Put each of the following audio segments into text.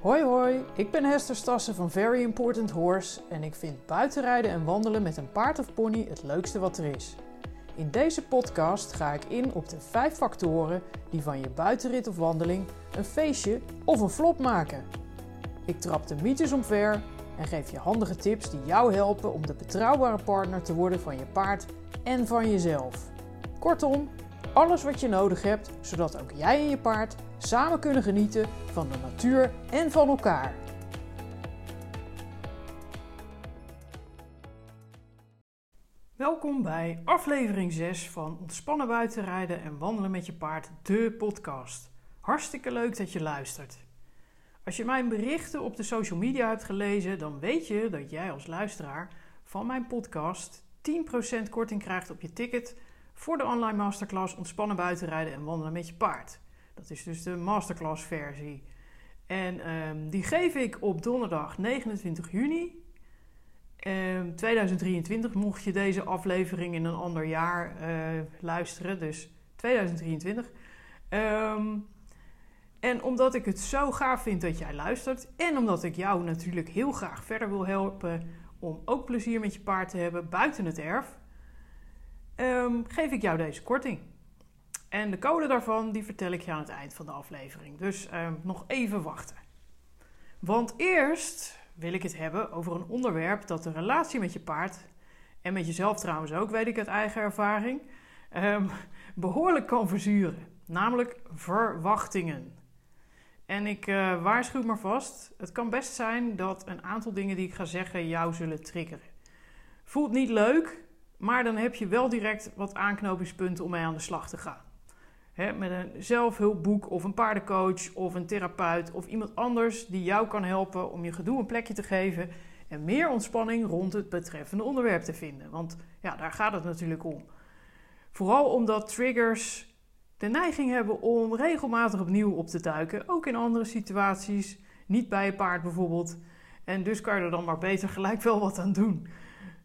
Hoi hoi, ik ben Hester Stassen van Very Important Horse en ik vind buitenrijden en wandelen met een paard of pony het leukste wat er is. In deze podcast ga ik in op de vijf factoren die van je buitenrit of wandeling een feestje of een flop maken. Ik trap de mythes omver en geef je handige tips die jou helpen om de betrouwbare partner te worden van je paard en van jezelf. Kortom, alles wat je nodig hebt zodat ook jij en je paard samen kunnen genieten van de natuur en van elkaar. Welkom bij aflevering 6 van Ontspannen buitenrijden en wandelen met je paard, de podcast. Hartstikke leuk dat je luistert. Als je mijn berichten op de social media hebt gelezen, dan weet je dat jij als luisteraar van mijn podcast 10% korting krijgt op je ticket voor de online masterclass Ontspannen buitenrijden en wandelen met je paard. Dat is dus de masterclass versie. En um, die geef ik op donderdag 29 juni um, 2023. Mocht je deze aflevering in een ander jaar uh, luisteren, dus 2023. Um, en omdat ik het zo gaaf vind dat jij luistert en omdat ik jou natuurlijk heel graag verder wil helpen om ook plezier met je paard te hebben buiten het erf, geef ik jou deze korting. En de code daarvan die vertel ik je aan het eind van de aflevering. Dus uh, nog even wachten. Want eerst wil ik het hebben over een onderwerp dat de relatie met je paard en met jezelf trouwens ook, weet ik uit eigen ervaring, um, behoorlijk kan verzuren. Namelijk verwachtingen. En ik uh, waarschuw maar vast, het kan best zijn dat een aantal dingen die ik ga zeggen jou zullen triggeren. Voelt niet leuk, maar dan heb je wel direct wat aanknopingspunten om mee aan de slag te gaan met een zelfhulpboek of een paardencoach of een therapeut of iemand anders die jou kan helpen om je gedoe een plekje te geven en meer ontspanning rond het betreffende onderwerp te vinden. Want ja, daar gaat het natuurlijk om. Vooral omdat triggers de neiging hebben om regelmatig opnieuw op te duiken, ook in andere situaties, niet bij je paard bijvoorbeeld. En dus kan je er dan maar beter gelijk wel wat aan doen.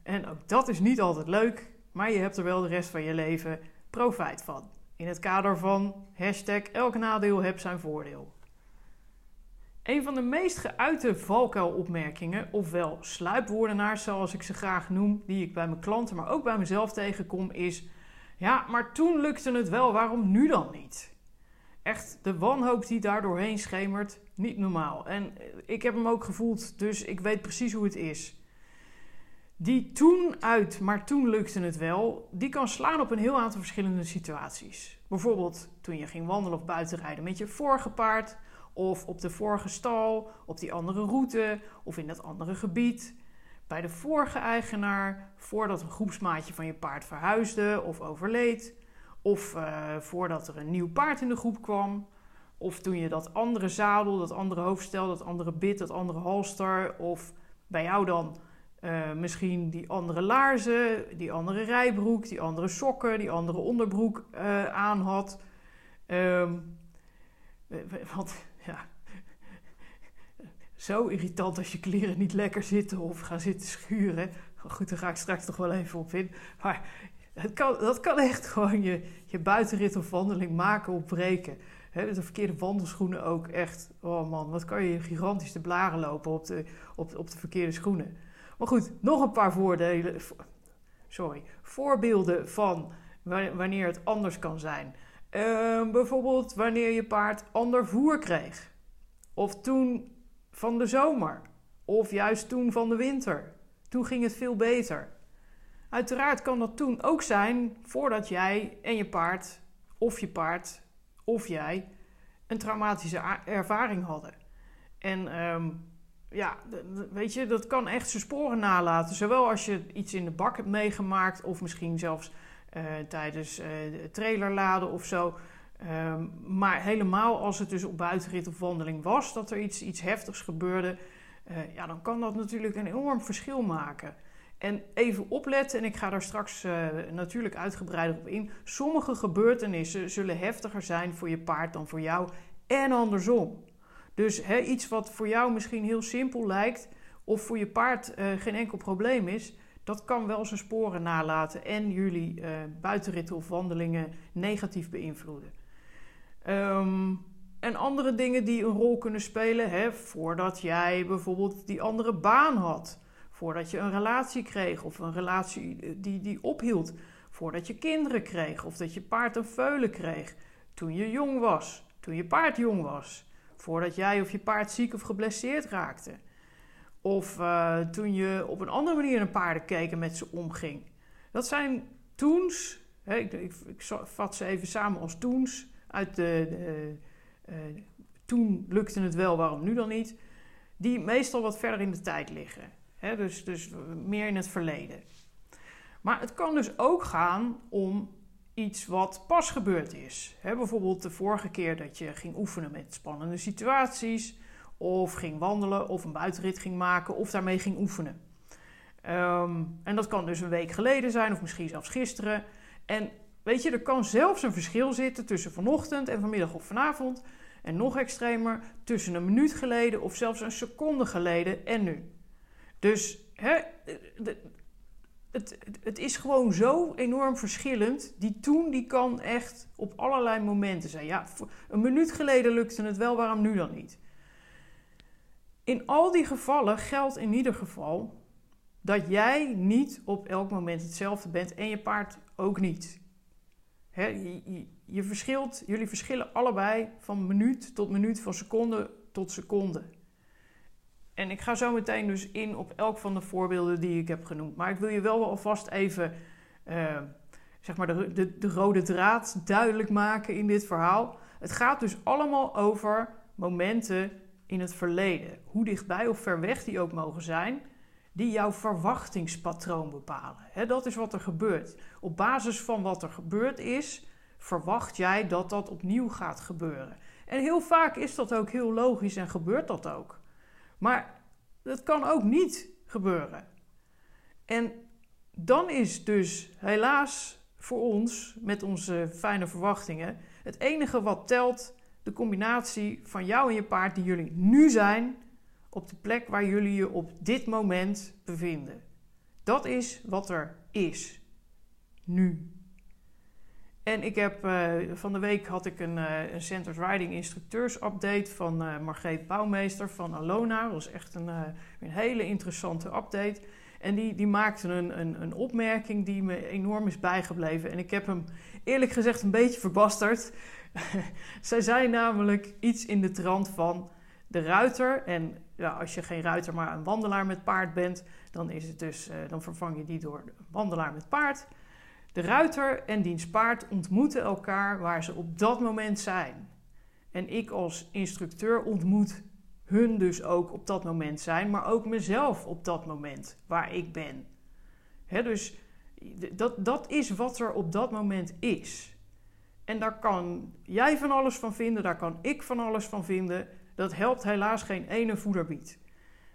En ook dat is niet altijd leuk, maar je hebt er wel de rest van je leven profijt van. In het kader van hashtag elk nadeel heeft zijn voordeel. Een van de meest geuite valkuilopmerkingen, ofwel sluipwoordenaars zoals ik ze graag noem, die ik bij mijn klanten, maar ook bij mezelf tegenkom, is: Ja, maar toen lukte het wel, waarom nu dan niet? Echt de wanhoop die daar doorheen schemert, niet normaal. En ik heb hem ook gevoeld, dus ik weet precies hoe het is die toen uit, maar toen lukte het wel, die kan slaan op een heel aantal verschillende situaties. Bijvoorbeeld toen je ging wandelen of buitenrijden met je vorige paard, of op de vorige stal, op die andere route of in dat andere gebied. Bij de vorige eigenaar, voordat een groepsmaatje van je paard verhuisde of overleed, of uh, voordat er een nieuw paard in de groep kwam, of toen je dat andere zadel, dat andere hoofdstel, dat andere bit, dat andere halster, of bij jou dan uh, misschien die andere laarzen, die andere rijbroek, die andere sokken, die andere onderbroek uh, aan had. Um, want ja, zo irritant als je kleren niet lekker zitten of gaan zitten schuren. Goed, daar ga ik straks nog wel even op in. Maar het kan, dat kan echt gewoon je, je buitenrit of wandeling maken of breken. De verkeerde wandelschoenen ook echt. Oh man, wat kan je gigantisch de blaren lopen op de, op, op de verkeerde schoenen. Maar goed, nog een paar voordelen. Sorry, voorbeelden van wanneer het anders kan zijn. Uh, bijvoorbeeld wanneer je paard ander voer kreeg. Of toen van de zomer. Of juist toen van de winter. Toen ging het veel beter. Uiteraard kan dat toen ook zijn voordat jij en je paard, of je paard, of jij, een traumatische ervaring hadden. En um, ja, weet je, dat kan echt zijn sporen nalaten. Zowel als je iets in de bak hebt meegemaakt, of misschien zelfs uh, tijdens uh, trailerladen of zo. Um, maar helemaal als het dus op buitenrit of wandeling was, dat er iets, iets heftigs gebeurde, uh, ja, dan kan dat natuurlijk een enorm verschil maken. En even opletten, en ik ga daar straks natuurlijk uitgebreider op in. Sommige gebeurtenissen zullen heftiger zijn voor je paard dan voor jou en andersom. Dus iets wat voor jou misschien heel simpel lijkt, of voor je paard uh, geen enkel probleem is, dat kan wel zijn sporen nalaten en jullie uh, buitenritten of wandelingen negatief beïnvloeden. Um, en andere dingen die een rol kunnen spelen. Hè, voordat jij bijvoorbeeld die andere baan had. Voordat je een relatie kreeg of een relatie eh, die, die ophield. Voordat je kinderen kreeg of dat je paard een veulen kreeg. Toen je jong was. Toen je paard jong was. Voordat jij of je paard ziek of geblesseerd raakte. Of uh, toen je op een andere manier naar paarden keek en met ze omging. Dat zijn toens. Hè, ik, ik, vat ze even samen als toens. Uit de, uh, toen lukte het wel, waarom nu dan niet? Die meestal wat verder in de tijd liggen. Hè, dus, dus meer in het verleden. Maar het kan dus ook gaan om iets wat pas gebeurd is. Bijvoorbeeld de vorige keer dat je ging oefenen met spannende situaties, of ging wandelen, of een buitenrit ging maken, of daarmee ging oefenen. Um, en dat kan dus een week geleden zijn, of misschien zelfs gisteren. En weet je, er kan zelfs een verschil zitten tussen vanochtend en vanmiddag of vanavond. En nog extremer, tussen een minuut geleden of zelfs een seconde geleden en nu. Dus hè, het, het is gewoon zo enorm verschillend. Die toen die kan echt op allerlei momenten zijn. Ja, een minuut geleden lukte het wel, waarom nu dan niet? In al die gevallen geldt in ieder geval dat jij niet op elk moment hetzelfde bent en je paard ook niet. je, je, verschilt, jullie verschillen allebei van minuut tot minuut, van seconde tot seconde. En ik ga zo meteen dus in op elk van de voorbeelden die ik heb genoemd. Maar ik wil je wel alvast even uh, zeg maar de, de, de rode draad duidelijk maken in dit verhaal. Het gaat dus allemaal over momenten in het verleden. Hoe dichtbij of ver weg die ook mogen zijn, die jouw verwachtingspatroon bepalen. dat is wat er gebeurt. Op basis van wat er gebeurd is, verwacht jij dat dat opnieuw gaat gebeuren. En heel vaak is dat ook heel logisch en gebeurt dat ook. Maar dat kan ook niet gebeuren. En dan is dus helaas voor ons, met onze fijne verwachtingen, het enige wat telt de combinatie van jou en je paard die jullie nu zijn op de plek waar jullie je op dit moment bevinden. Dat is wat er is. Nu. En ik heb uh, van de week had ik een, uh, een Riding instructeurs update van uh, Margreet Bouwmeester van Alona. Dat was echt een, een hele interessante update. En die, die maakte een, een, een, opmerking die me enorm is bijgebleven. En ik heb hem eerlijk gezegd een beetje verbasterd. Zij zei namelijk iets in de trant van de ruiter. En ja, als je geen ruiter, maar een wandelaar met paard bent, dan, is het dus, dan vervang je die door een wandelaar met paard. De ruiter en diens paard ontmoeten elkaar waar ze op dat moment zijn. En ik als instructeur ontmoet hun dus ook op dat moment zijn, maar ook mezelf op dat moment waar ik ben. dus dat, dat is wat er op dat moment is. En daar kan jij van alles van vinden, daar kan ik van alles van vinden. Dat helpt helaas geen ene voederbiet.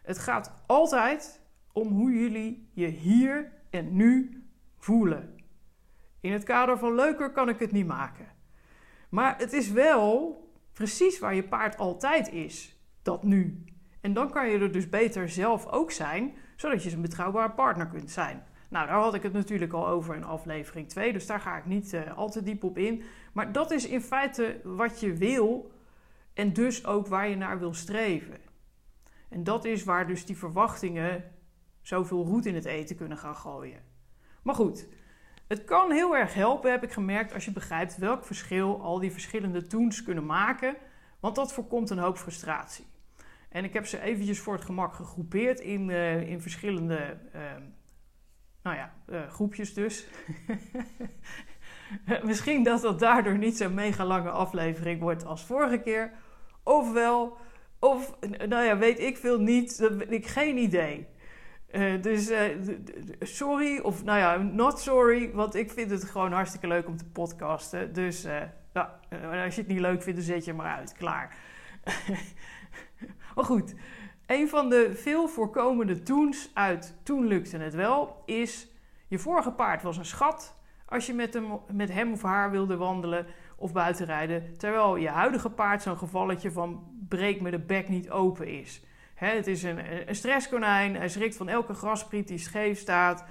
Het gaat altijd om hoe jullie je hier en nu voelen. In het kader van leuker kan ik het niet maken. Maar het is wel precies waar je paard altijd is. Dat nu. En dan kan je er dus beter zelf ook zijn, zodat je een betrouwbare partner kunt zijn. Nou, daar had ik het natuurlijk al over in aflevering 2, dus daar ga ik niet uh, al te diep op in. Maar dat is in feite wat je wil en dus ook waar je naar wil streven. En dat is waar dus die verwachtingen zoveel roet in het eten kunnen gaan gooien. Maar goed, het kan heel erg helpen, heb ik gemerkt, als je begrijpt welk verschil al die verschillende toons kunnen maken, want dat voorkomt een hoop frustratie. En ik heb ze eventjes voor het gemak gegroepeerd in, uh, in verschillende uh, nou ja, uh, groepjes dus. Misschien dat dat daardoor niet zo'n mega lange aflevering wordt als vorige keer. Ofwel, of nou ja, weet ik veel niet, ik geen idee. Uh, dus uh, sorry, of nou ja, not sorry, want ik vind het gewoon hartstikke leuk om te podcasten. Dus uh, ja, als je het niet leuk vindt, dan zet je maar uit. Klaar. maar goed, een van de veel voorkomende toens uit Toen lukte het wel is... Je vorige paard was een schat als je met hem, met hem of haar wilde wandelen of buitenrijden... terwijl je huidige paard zo'n gevalletje van breek me de bek niet open is het is een, een stresskonijn. Hij schrikt van elke graspriet die scheef staat.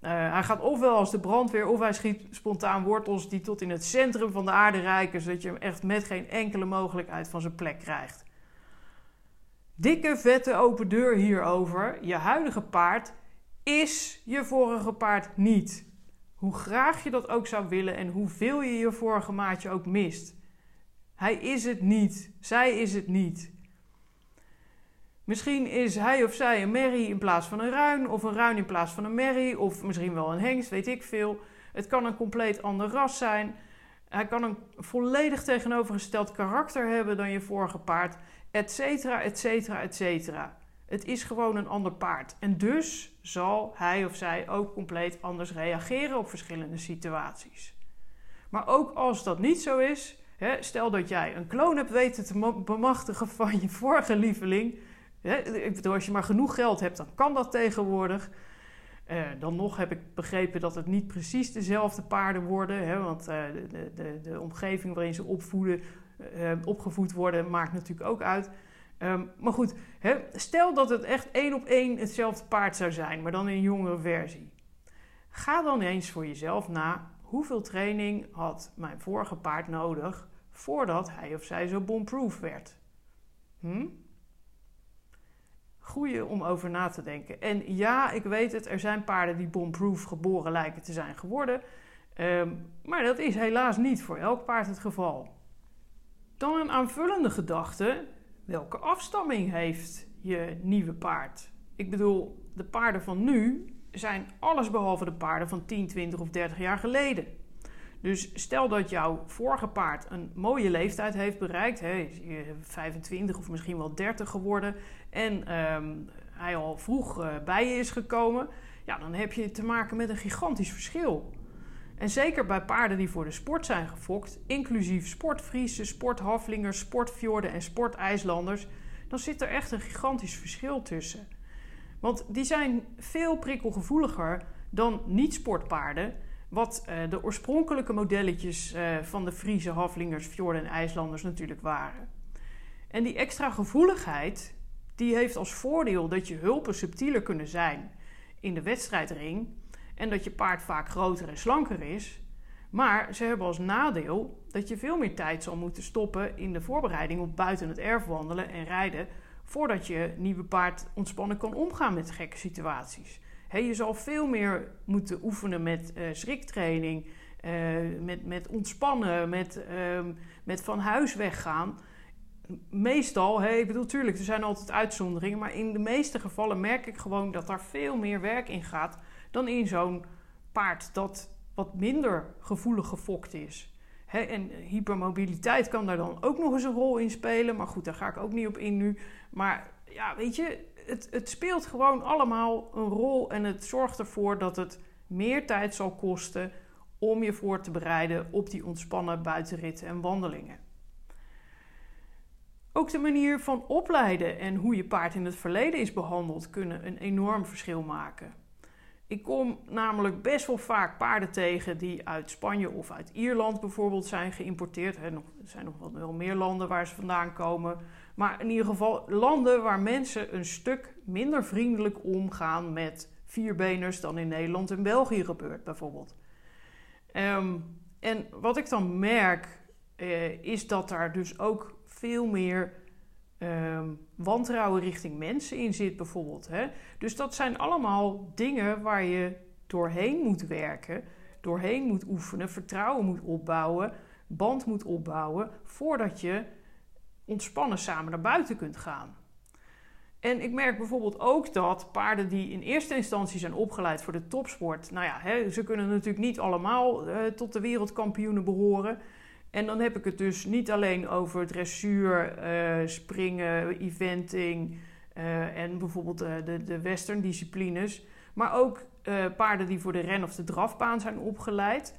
hij gaat ofwel als de brandweer of hij schiet spontaan wortels die tot in het centrum van de aarde reiken, zodat je hem echt met geen enkele mogelijkheid van zijn plek krijgt. Dikke vette open deur hierover. Je huidige paard is je vorige paard niet. Hoe graag je dat ook zou willen en hoeveel je je vorige maatje ook mist. Hij is het niet. Zij is het niet. Misschien is hij of zij een merrie in plaats van een ruin, of een ruin in plaats van een merrie, of misschien wel een hengst, weet ik veel. Het kan een compleet ander ras zijn. Hij kan een volledig tegenovergesteld karakter hebben dan je vorige paard, et cetera, et cetera, et cetera. Het is gewoon een ander paard. En dus zal hij of zij ook compleet anders reageren op verschillende situaties. Maar ook als dat niet zo is, hè, stel dat jij een kloon hebt weten te bemachtigen van je vorige lieveling. Hè, als je maar genoeg geld hebt, dan kan dat tegenwoordig. Uh, dan nog heb ik begrepen dat het niet precies dezelfde paarden worden. Hè, want uh, de, de, de, omgeving waarin ze opvoeden, uh, opgevoed worden maakt natuurlijk ook uit. Um, maar goed, hè, stel dat het echt één op één hetzelfde paard zou zijn, maar dan in een jongere versie. Ga dan eens voor jezelf na hoeveel training had mijn vorige paard nodig voordat hij of zij zo bomproof werd. Hm? Goeie om over na te denken. En ja, ik weet het, er zijn paarden die bomproof geboren lijken te zijn geworden. Um, maar dat is helaas niet voor elk paard het geval. Dan een aanvullende gedachte welke afstamming heeft je nieuwe paard? Ik bedoel, de paarden van nu zijn allesbehalve de paarden van 10, 20 of 30 jaar geleden. Dus stel dat jouw vorige paard een mooie leeftijd heeft bereikt, hè, 25 of misschien wel 30 geworden, en um, hij al vroeg uh, bij je is gekomen, ja, dan heb je te maken met een gigantisch verschil. En zeker bij paarden die voor de sport zijn gefokt, inclusief sportvriezen, sporthaflingers, sportfjorden en sportijslanders, dan zit er echt een gigantisch verschil tussen. Want die zijn veel prikkelgevoeliger dan niet-sportpaarden, wat uh, de oorspronkelijke modelletjes uh, van de Friese haflingers, fjorden en ijslanders natuurlijk waren. En die extra gevoeligheid, die heeft als voordeel dat je hulpen subtieler kunnen zijn in de wedstrijdring en dat je paard vaak groter en slanker is. Maar ze hebben als nadeel dat je veel meer tijd zal moeten stoppen in de voorbereiding op buiten het erf wandelen en rijden voordat je nieuwe paard ontspannen kan omgaan met gekke situaties. je zal veel meer moeten oefenen met uh, schriktraining, uh, met, met ontspannen, met, uh, met van huis weggaan. Meestal, hey, ik bedoel, natuurlijk, er zijn altijd uitzonderingen, maar in de meeste gevallen merk ik gewoon dat daar veel meer werk in gaat dan in zo'n paard dat wat minder gevoelig gefokt is. en hypermobiliteit kan daar dan ook nog eens een rol in spelen. Maar goed, daar ga ik ook niet op in nu. Maar ja, weet je, het, het speelt gewoon allemaal een rol. En het zorgt ervoor dat het meer tijd zal kosten om je voor te bereiden op die ontspannen buitenritten en wandelingen. Ook de manier van opleiden en hoe je paard in het verleden is behandeld kunnen een enorm verschil maken. Ik kom namelijk best wel vaak paarden tegen die uit Spanje of uit Ierland bijvoorbeeld zijn geïmporteerd. Er zijn nog wel meer landen waar ze vandaan komen. Maar in ieder geval landen waar mensen een stuk minder vriendelijk omgaan met vierbeners dan in Nederland en België gebeurt bijvoorbeeld. Um, en wat ik dan merk uh, is dat daar dus ook veel meer um, wantrouwen richting mensen in zit, bijvoorbeeld. Hè? Dus dat zijn allemaal dingen waar je doorheen moet werken, doorheen moet oefenen, vertrouwen moet opbouwen, band moet opbouwen, voordat je ontspannen samen naar buiten kunt gaan. En ik merk bijvoorbeeld ook dat paarden die in eerste instantie zijn opgeleid voor de topsport, nou ja, hè, ze kunnen natuurlijk niet allemaal uh, tot de wereldkampioenen behoren. En dan heb ik het dus niet alleen over dressuur, uh, springen, eventing uh, en bijvoorbeeld uh, de, de western disciplines. Maar ook paarden die voor de ren of de drafbaan zijn opgeleid.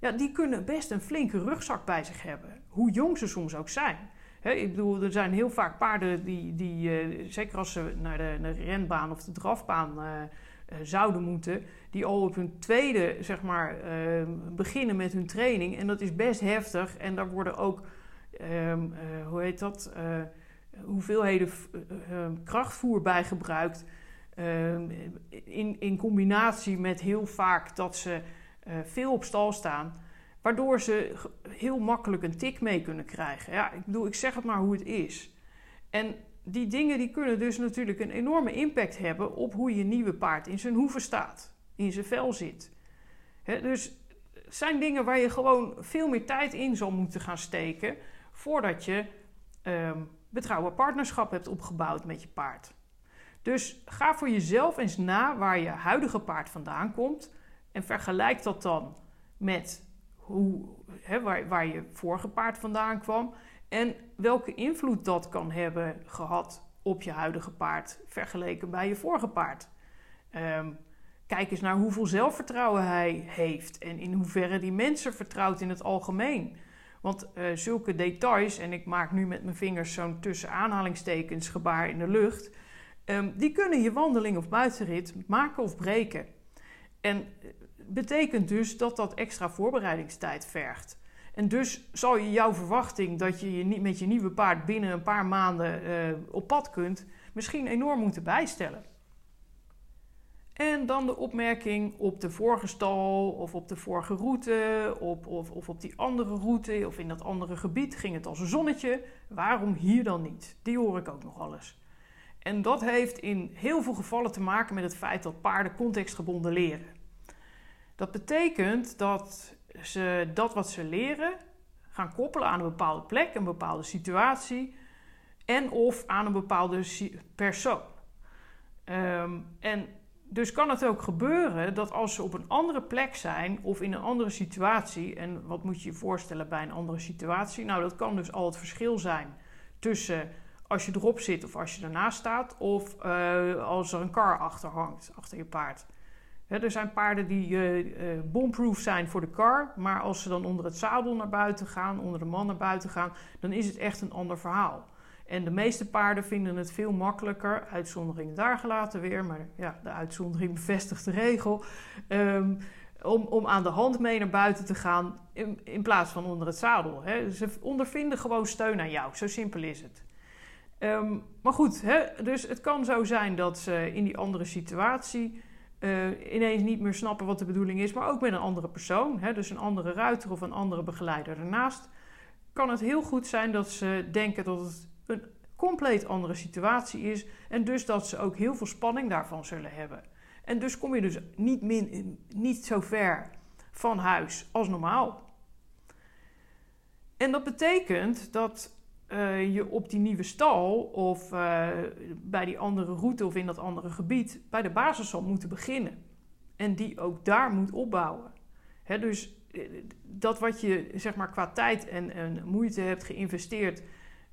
Ja, die kunnen best een flinke rugzak bij zich hebben. Hoe jong ze soms ook zijn. ik bedoel, er zijn heel vaak paarden die, die zeker als ze naar de, naar de renbaan of de drafbaan eh, zouden moeten, die al op hun tweede, zeg maar, uh, beginnen met hun training. En dat is best heftig. En daar worden ook, um, hoe heet dat, hoeveelheden krachtvoer bij gebruikt. Ehm, in, in combinatie met heel vaak dat ze eh, veel op stal staan, waardoor ze heel makkelijk een tik mee kunnen krijgen. Ja, ik bedoel, ik zeg het maar hoe het is. En die dingen die kunnen dus natuurlijk een enorme impact hebben op hoe je nieuwe paard in zijn hoeven staat, in zijn vel zit. dus zijn dingen waar je gewoon veel meer tijd in zal moeten gaan steken voordat je um, betrouwbaar partnerschap hebt opgebouwd met je paard. Dus ga voor jezelf eens na waar je huidige paard vandaan komt en vergelijk dat dan met hoe, waar, waar je vorige paard vandaan kwam en welke invloed dat kan hebben gehad op je huidige paard vergeleken bij je vorige paard. Um, kijk eens naar hoeveel zelfvertrouwen hij heeft en in hoeverre die mensen vertrouwt in het algemeen. Want uh, zulke details, en ik maak nu met mijn vingers zo'n tussen aanhalingstekens gebaar in de lucht, um, die kunnen je wandeling of buitenrit maken of breken. En eh, betekent dus dat dat extra voorbereidingstijd vergt. En dus zal je jouw verwachting dat je, je met je nieuwe paard binnen een paar maanden uh, op pad kunt, misschien enorm moeten bijstellen. En dan de opmerking op de vorige stal of op de vorige route op, of, of op die andere route of in dat andere gebied ging het als een zonnetje. Waarom hier dan niet? Die hoor ik ook nog alles. En dat heeft in heel veel gevallen te maken met het feit dat paarden contextgebonden leren. Dat betekent dat ze dat wat ze leren gaan koppelen aan een bepaalde plek, een bepaalde situatie en of aan een bepaalde persoon. Um, en dus kan het ook gebeuren dat als ze op een andere plek zijn of in een andere situatie, en wat moet je je voorstellen bij een andere situatie? Nou, dat kan dus al het verschil zijn tussen als je erop zit of als je ernaast staat, of uh, als er een kar achter hangt, achter je paard. Er zijn paarden die uh, bomproof zijn voor de kar, maar als ze dan onder het zadel naar buiten gaan, onder de man naar buiten gaan, dan is het echt een ander verhaal. En de meeste paarden vinden het veel makkelijker, uitzondering daar gelaten weer, maar ja, de uitzondering bevestigt de regel, um, om, om aan de hand mee naar buiten te gaan in, in plaats van onder het zadel. Hè. Ze ondervinden gewoon steun aan jou, zo simpel is het. Um, maar goed, dus het kan zo zijn dat ze in die andere situatie uh, ineens niet meer snappen wat de bedoeling is, maar ook met een andere persoon, hè, dus een andere ruiter of een andere begeleider ernaast, kan het heel goed zijn dat ze denken dat het een compleet andere situatie is. En dus dat ze ook heel veel spanning daarvan zullen hebben. En dus kom je dus niet, min, niet zo ver van huis als normaal. En dat betekent dat uh, je op die nieuwe stal of uh, bij die andere route of in dat andere gebied bij de basis zal moeten beginnen. En die ook daar moet opbouwen. He, dus eh, dat wat je zeg maar, qua tijd en, moeite hebt geïnvesteerd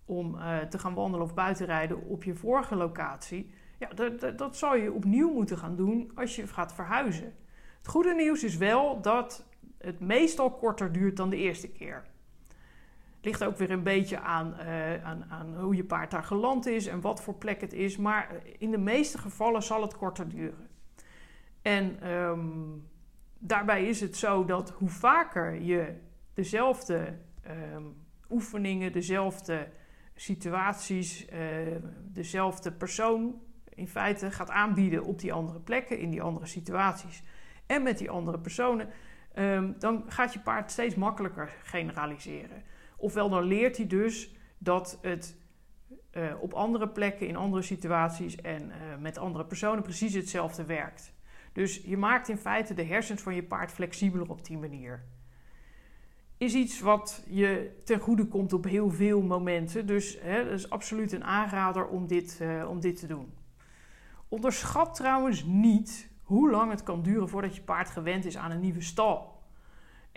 om te gaan wandelen of buitenrijden op je vorige locatie. Ja, dat, dat, dat zal je opnieuw moeten gaan doen als je gaat verhuizen. Het goede nieuws is wel dat het meestal korter duurt dan de eerste keer. Ligt ook weer een beetje aan, uh, aan, aan, hoe je paard daar geland is en wat voor plek het is. Maar in de meeste gevallen zal het korter duren. En um, daarbij is het zo dat hoe vaker je dezelfde um, oefeningen, dezelfde situaties uh, dezelfde persoon in feite gaat aanbieden op die andere plekken, in die andere situaties en met die andere personen, um, dan gaat je paard steeds makkelijker generaliseren. Ofwel dan leert hij dus dat het uh, op andere plekken, in andere situaties en uh, met andere personen precies hetzelfde werkt. Dus je maakt in feite de hersens van je paard flexibeler op die manier is iets wat je ten goede komt op heel veel momenten. Dus hè, dat is absoluut een aanrader om dit, uh, om dit te doen. Onderschat trouwens niet hoe lang het kan duren voordat je paard gewend is aan een nieuwe stal.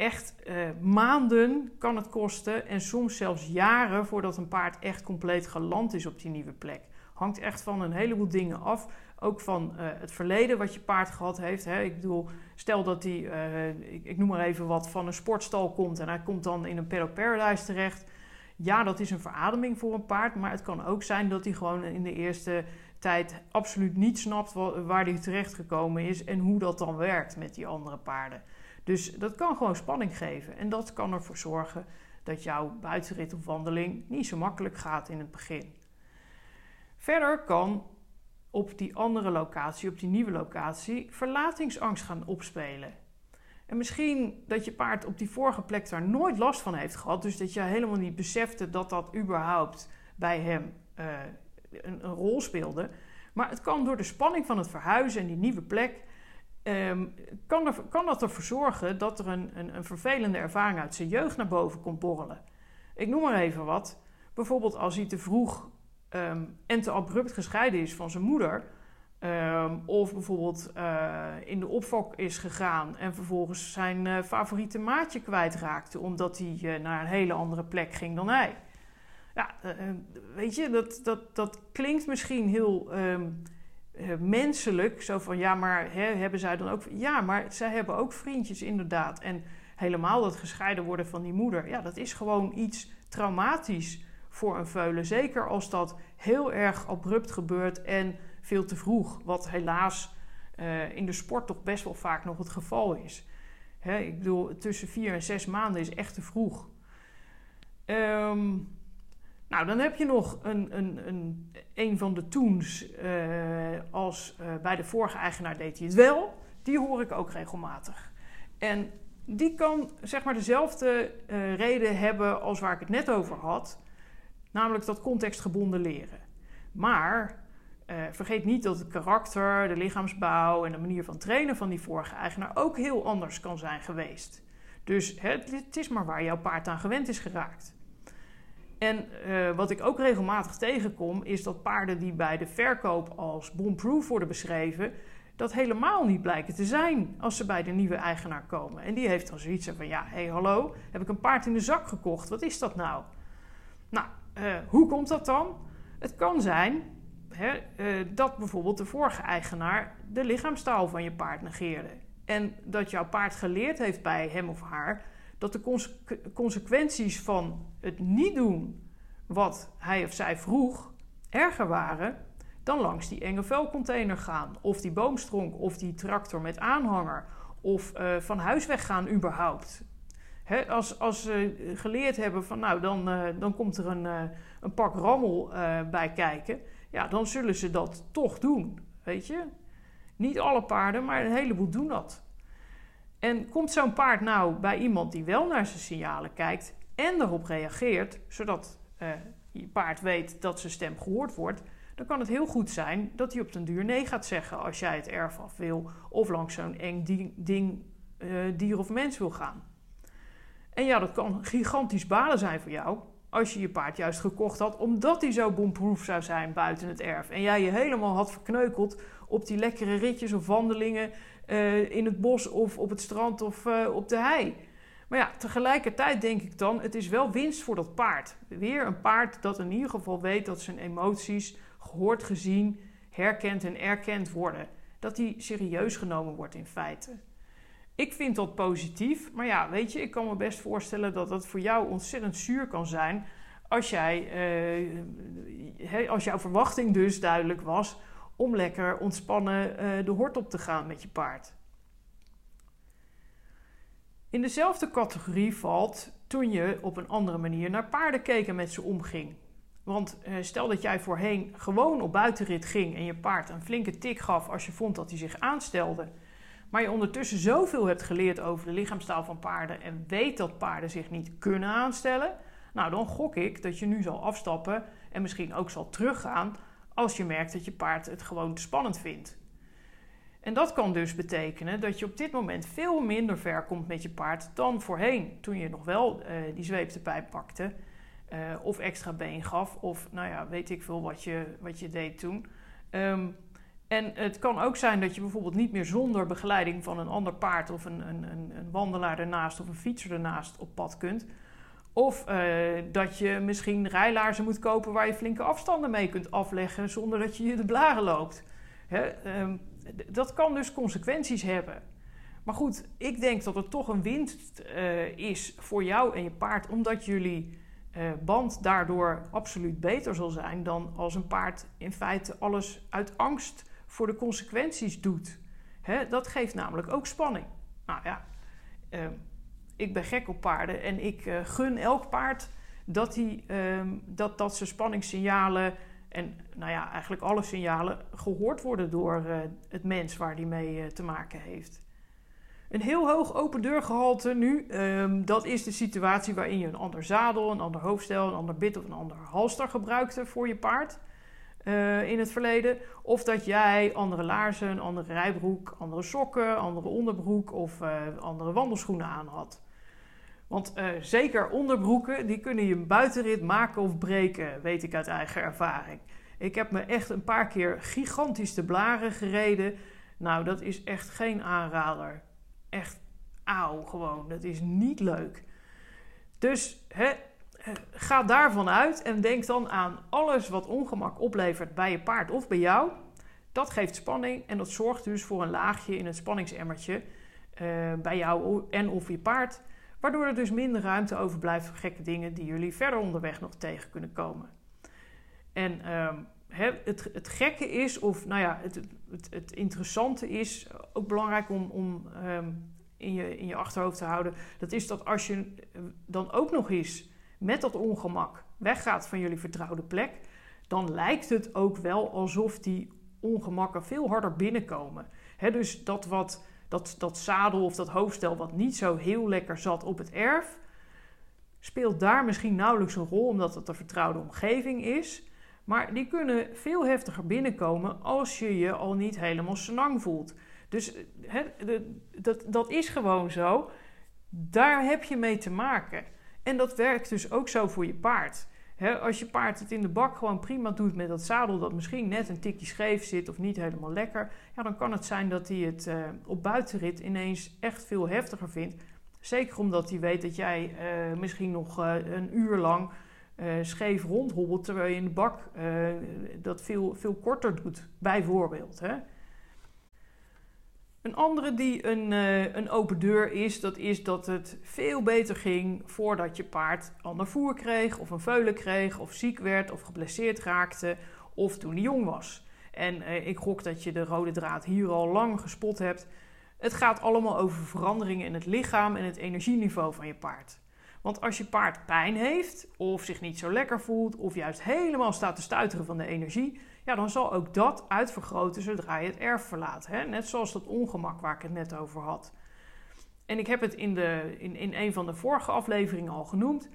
Echt uh, maanden kan het kosten en soms zelfs jaren voordat een paard echt compleet geland is op die nieuwe plek. Hangt echt van een heleboel dingen af. Ook van uh, het verleden wat je paard gehad heeft. Hè. Ik bedoel, stel dat hij, uh, ik, noem maar even wat, van een sportstal komt en hij komt dan in een Paddock Paradise terecht. Ja, dat is een verademing voor een paard, maar het kan ook zijn dat hij gewoon in de eerste tijd absoluut niet snapt waar hij terecht gekomen is en hoe dat dan werkt met die andere paarden. Dus dat kan gewoon spanning geven en dat kan ervoor zorgen dat jouw buitenrit of wandeling niet zo makkelijk gaat in het begin. Verder kan op die andere locatie, op die nieuwe locatie, verlatingsangst gaan opspelen. En misschien dat je paard op die vorige plek daar nooit last van heeft gehad. Dus dat je helemaal niet besefte dat dat überhaupt bij hem uh, een, een, rol speelde. Maar het kan door de spanning van het verhuizen en die nieuwe plek. Um, kan, kan dat ervoor zorgen dat er een, een, een vervelende ervaring uit zijn jeugd naar boven komt borrelen. Ik noem maar even wat. Bijvoorbeeld als hij te vroeg um, en te abrupt gescheiden is van zijn moeder Um, of bijvoorbeeld uh, in de opvok is gegaan en vervolgens zijn uh, favoriete maatje kwijtraakte omdat hij uh, naar een hele andere plek ging dan hij. Ja, weet je, dat, dat, dat klinkt misschien heel menselijk. Zo van ja, maar hè, hebben zij dan ook. Ja, maar zij hebben ook vriendjes, inderdaad. En helemaal dat gescheiden worden van die moeder. Ja, dat is gewoon iets traumatisch voor een veulen. Zeker als dat heel erg abrupt gebeurt en veel te vroeg. Wat helaas uh, in de sport toch best wel vaak nog het geval is. Hè, ik bedoel, tussen vier en zes maanden is echt te vroeg. Um, nou, dan heb je nog een, een, een, een van de toens uh, als uh, bij de vorige eigenaar deed hij het wel. Die hoor ik ook regelmatig. En die kan zeg maar dezelfde uh, reden hebben als waar ik het net over had. Namelijk dat contextgebonden leren. Maar vergeet niet dat het karakter, de lichaamsbouw en de manier van trainen van die vorige eigenaar ook heel anders kan zijn geweest. Dus het is maar waar jouw paard aan gewend is geraakt. En uh, wat ik ook regelmatig tegenkom, is dat paarden die bij de verkoop als bomproof worden beschreven, dat helemaal niet blijken te zijn als ze bij de nieuwe eigenaar komen. En die heeft dan zoiets van: ja, hé, hey, hallo, heb ik een paard in de zak gekocht? Wat is dat nou? Nou, uh, hoe komt dat dan? Het kan zijn hè, uh, dat bijvoorbeeld de vorige eigenaar de lichaamstaal van je paard negeerde. En dat jouw paard geleerd heeft bij hem of haar dat de conse consequenties van het niet doen wat hij of zij vroeg erger waren dan langs die enge vuilcontainer gaan, of die boomstronk, of die tractor met aanhanger, of uh, van huis weggaan überhaupt. Als, als ze geleerd hebben van nou, dan, uh, dan komt er een, uh, een pak rammel bij kijken ja, dan zullen ze dat toch doen. Weet je? Niet alle paarden, maar een heleboel doen dat. En komt zo'n paard nou bij iemand die wel naar zijn signalen kijkt en erop reageert, zodat uh, je paard weet dat zijn stem gehoord wordt, dan kan het heel goed zijn dat hij op den duur nee gaat zeggen als jij het erf af wil of langs zo'n eng ding, ding uh, dier of mens wil gaan. En ja, dat kan gigantisch balen zijn voor jou, als je je paard juist gekocht had, omdat hij zo bomproof zou zijn buiten het erf. En jij je helemaal had verkneukeld op die lekkere ritjes of wandelingen uh, in het bos of op het strand of uh, op de hei. Maar ja, tegelijkertijd denk ik dan, het is wel winst voor dat paard. Weer een paard dat in ieder geval weet dat zijn emoties gehoord, gezien, herkend en erkend worden. Dat die serieus genomen wordt in feite. Ik vind dat positief. Maar ja, weet je, ik kan me best voorstellen dat dat voor jou ontzettend zuur kan zijn. Als, jij, uh, als jouw verwachting dus duidelijk was om lekker ontspannen uh, de hort op te gaan met je paard. In dezelfde categorie valt toen je op een andere manier naar paarden keek en met ze omging. Want uh, stel dat jij voorheen gewoon op buitenrit ging en je paard een flinke tik gaf als je vond dat hij zich aanstelde maar je ondertussen zoveel hebt geleerd over de lichaamstaal van paarden en weet dat paarden zich niet kunnen aanstellen, nou dan gok ik dat je nu zal afstappen en misschien ook zal teruggaan als je merkt dat je paard het gewoon te spannend vindt. En dat kan dus betekenen dat je op dit moment veel minder ver komt met je paard dan voorheen, toen je nog wel uh, die zweep pijp pakte, uh, of extra been gaf, of nou ja, weet ik veel wat je, wat je deed toen. Um, en het kan ook zijn dat je bijvoorbeeld niet meer zonder begeleiding van een ander paard of een, een, een wandelaar ernaast of een fietser ernaast op pad kunt. Of uh, dat je misschien rijlaarzen moet kopen waar je flinke afstanden mee kunt afleggen zonder dat je je de blaren loopt. Hè? Um, dat kan dus consequenties hebben. Maar goed, ik denk dat het toch een winst uh, is voor jou en je paard, omdat jullie uh, band daardoor absoluut beter zal zijn dan als een paard in feite alles uit angst voor de consequenties doet. Dat geeft namelijk ook spanning. Nou ja, uh, ik ben gek op paarden en ik uh, gun elk paard dat, die, uh, dat, dat ze spanningssignalen en nou ja, eigenlijk alle signalen gehoord worden door uh, het mens waar die mee uh, te maken heeft. Een heel hoog open deurgehalte nu, um, dat is de situatie waarin je een ander zadel, een ander hoofdstel, een ander bit of een ander halster gebruikte voor je paard uh, in het verleden. Of dat jij andere laarzen, andere rijbroek, andere sokken, andere onderbroek of andere wandelschoenen aan had. Want uh, zeker onderbroeken, die kunnen je buitenrit maken of breken, weet ik uit eigen ervaring. Ik heb me echt een paar keer gigantisch te blaren gereden. Nou, dat is echt geen aanrader. Echt auw, gewoon. Dat is niet leuk. Dus hè, eh, ga daarvan uit en denk dan aan alles wat ongemak oplevert bij je paard of bij jou. Dat geeft spanning en dat zorgt dus voor een laagje in het spanningsemmertje uh, bij jou en of je paard. Waardoor er dus minder ruimte overblijft voor gekke dingen die jullie verder onderweg nog tegen kunnen komen. En um, het, het, gekke is, of nou ja, het, het, het interessante is, ook belangrijk om, om um, in, je, in je achterhoofd te houden, dat is dat als je eh, dan ook nog eens met dat ongemak weggaat van jullie vertrouwde plek, dan lijkt het ook wel alsof die ongemakken veel harder binnenkomen. Dus dat wat dat, dat zadel of dat hoofdstel wat niet zo heel lekker zat op het erf, speelt daar misschien nauwelijks een rol omdat het een vertrouwde omgeving is. Maar die kunnen veel heftiger binnenkomen als je je al niet helemaal senang voelt. Dus dat, dat is gewoon zo. Daar heb je mee te maken. En dat werkt dus ook zo voor je paard als je paard het in de bak gewoon prima doet met dat zadel dat misschien net een tikje scheef zit of niet helemaal lekker, ja, dan kan het zijn dat hij het uh, op buitenrit ineens echt veel heftiger vindt. Zeker omdat hij weet dat jij uh, misschien nog uh, een uur lang scheef rondhobbelt, terwijl je in de bak dat veel, veel korter doet, bijvoorbeeld. Hè. Een andere die een, uh, een open deur is, dat is dat het veel beter ging voordat je paard ander voer kreeg, of een veulen kreeg, of ziek werd, of geblesseerd raakte, of toen hij jong was. En uh, ik gok dat je de rode draad hier al lang gespot hebt. Het gaat allemaal over veranderingen in het lichaam en het energieniveau van je paard. Want als je paard pijn heeft, of zich niet zo lekker voelt, of juist helemaal staat te stuiteren van de energie, ja, dan zal ook dat uitvergroten zodra je het erf verlaat. Hè? Net zoals dat ongemak waar ik het net over had. En ik heb het in, de, in, in een van de vorige afleveringen al genoemd.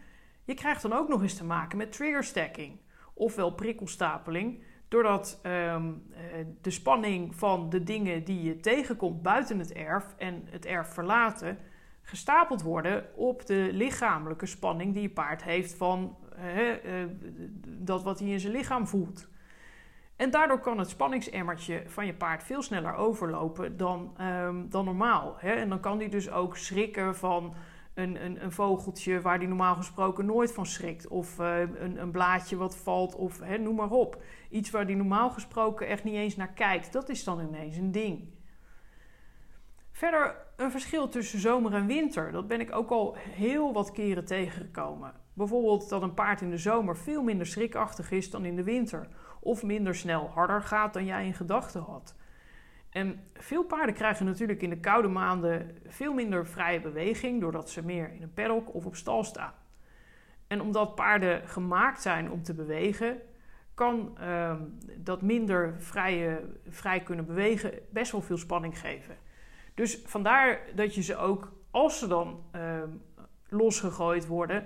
Je krijgt dan ook nog eens te maken met trigger stacking, ofwel prikkelstapeling. Doordat um, de spanning van de dingen die je tegenkomt buiten het erf en het erf verlaten gestapeld worden op de lichamelijke spanning die je paard heeft van uh, dat wat hij in zijn lichaam voelt. En daardoor kan het spanningsemmertje van je paard veel sneller overlopen dan, um, dan normaal. Hè? En dan kan die dus ook schrikken van een, een, een vogeltje waar die normaal gesproken nooit van schrikt. Of uh, een, een, blaadje wat valt, of hè, noem maar op. Iets waar die normaal gesproken echt niet eens naar kijkt. Dat is dan ineens een ding. Verder een verschil tussen zomer en winter. Dat ben ik ook al heel wat keren tegengekomen. Bijvoorbeeld dat een paard in de zomer veel minder schrikachtig is dan in de winter of minder snel harder gaat dan jij in gedachten had. En veel paarden krijgen natuurlijk in de koude maanden veel minder vrije beweging doordat ze meer in een paddock of op stal staan. En omdat paarden gemaakt zijn om te bewegen, kan uh, dat minder vrije, vrij kunnen bewegen best wel veel spanning geven. Dus vandaar dat je ze ook, als ze dan uh, losgegooid worden,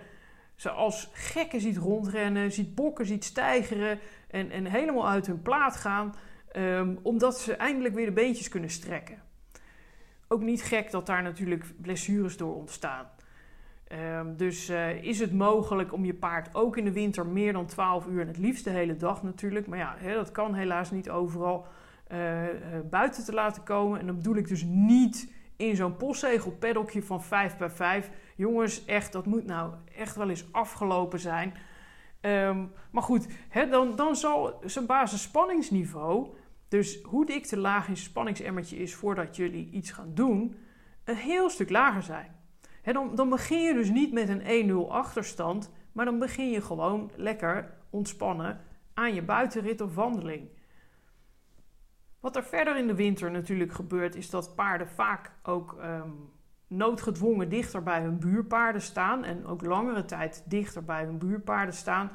ze als gekken ziet rondrennen, ziet bokken, ziet stijgeren en, en helemaal uit hun plaat gaan, um, omdat ze eindelijk weer de beentjes kunnen strekken. Ook niet gek dat daar natuurlijk blessures door ontstaan. Um, dus uh, is het mogelijk om je paard ook in de winter meer dan 12 uur, en het liefst de hele dag natuurlijk, maar ja, dat kan helaas niet overal, uh, uh, buiten te laten komen. En dan bedoel ik dus niet in zo'n postzegel peddeltje van 5 bij 5. Jongens, echt, dat moet nou echt wel eens afgelopen zijn. Um, maar goed, dan, dan zal zijn basisspanningsniveau, dus hoe dik te laag in spanningsemmertje is voordat jullie iets gaan doen, een heel stuk lager zijn. dan, dan begin je dus niet met een 1-0 achterstand, maar dan begin je gewoon lekker ontspannen aan je buitenrit of wandeling. Wat er verder in de winter natuurlijk gebeurt, is dat paarden vaak ook um, noodgedwongen dichter bij hun buurpaarden staan en ook langere tijd dichter bij hun buurpaarden staan.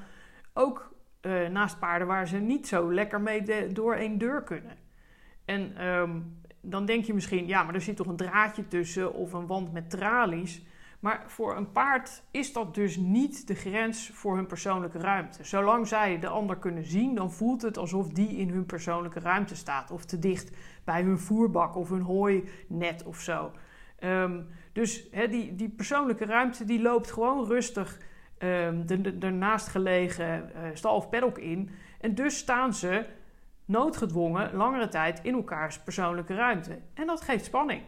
Ook eh, naast paarden waar ze niet zo lekker mee door één deur kunnen. En ehm, dan denk je misschien, ja, maar er zit toch een draadje tussen of een wand met tralies. Maar voor een paard is dat dus niet de grens voor hun persoonlijke ruimte. Zolang zij de ander kunnen zien, dan voelt het alsof die in hun persoonlijke ruimte staat. Of te dicht bij hun voerbak of hun hooinet of zo. Ehm, dus die, die persoonlijke ruimte die loopt gewoon rustig um, de, de, gelegen uh, stal of paddock in. En dus staan ze noodgedwongen langere tijd in elkaars persoonlijke ruimte. En dat geeft spanning.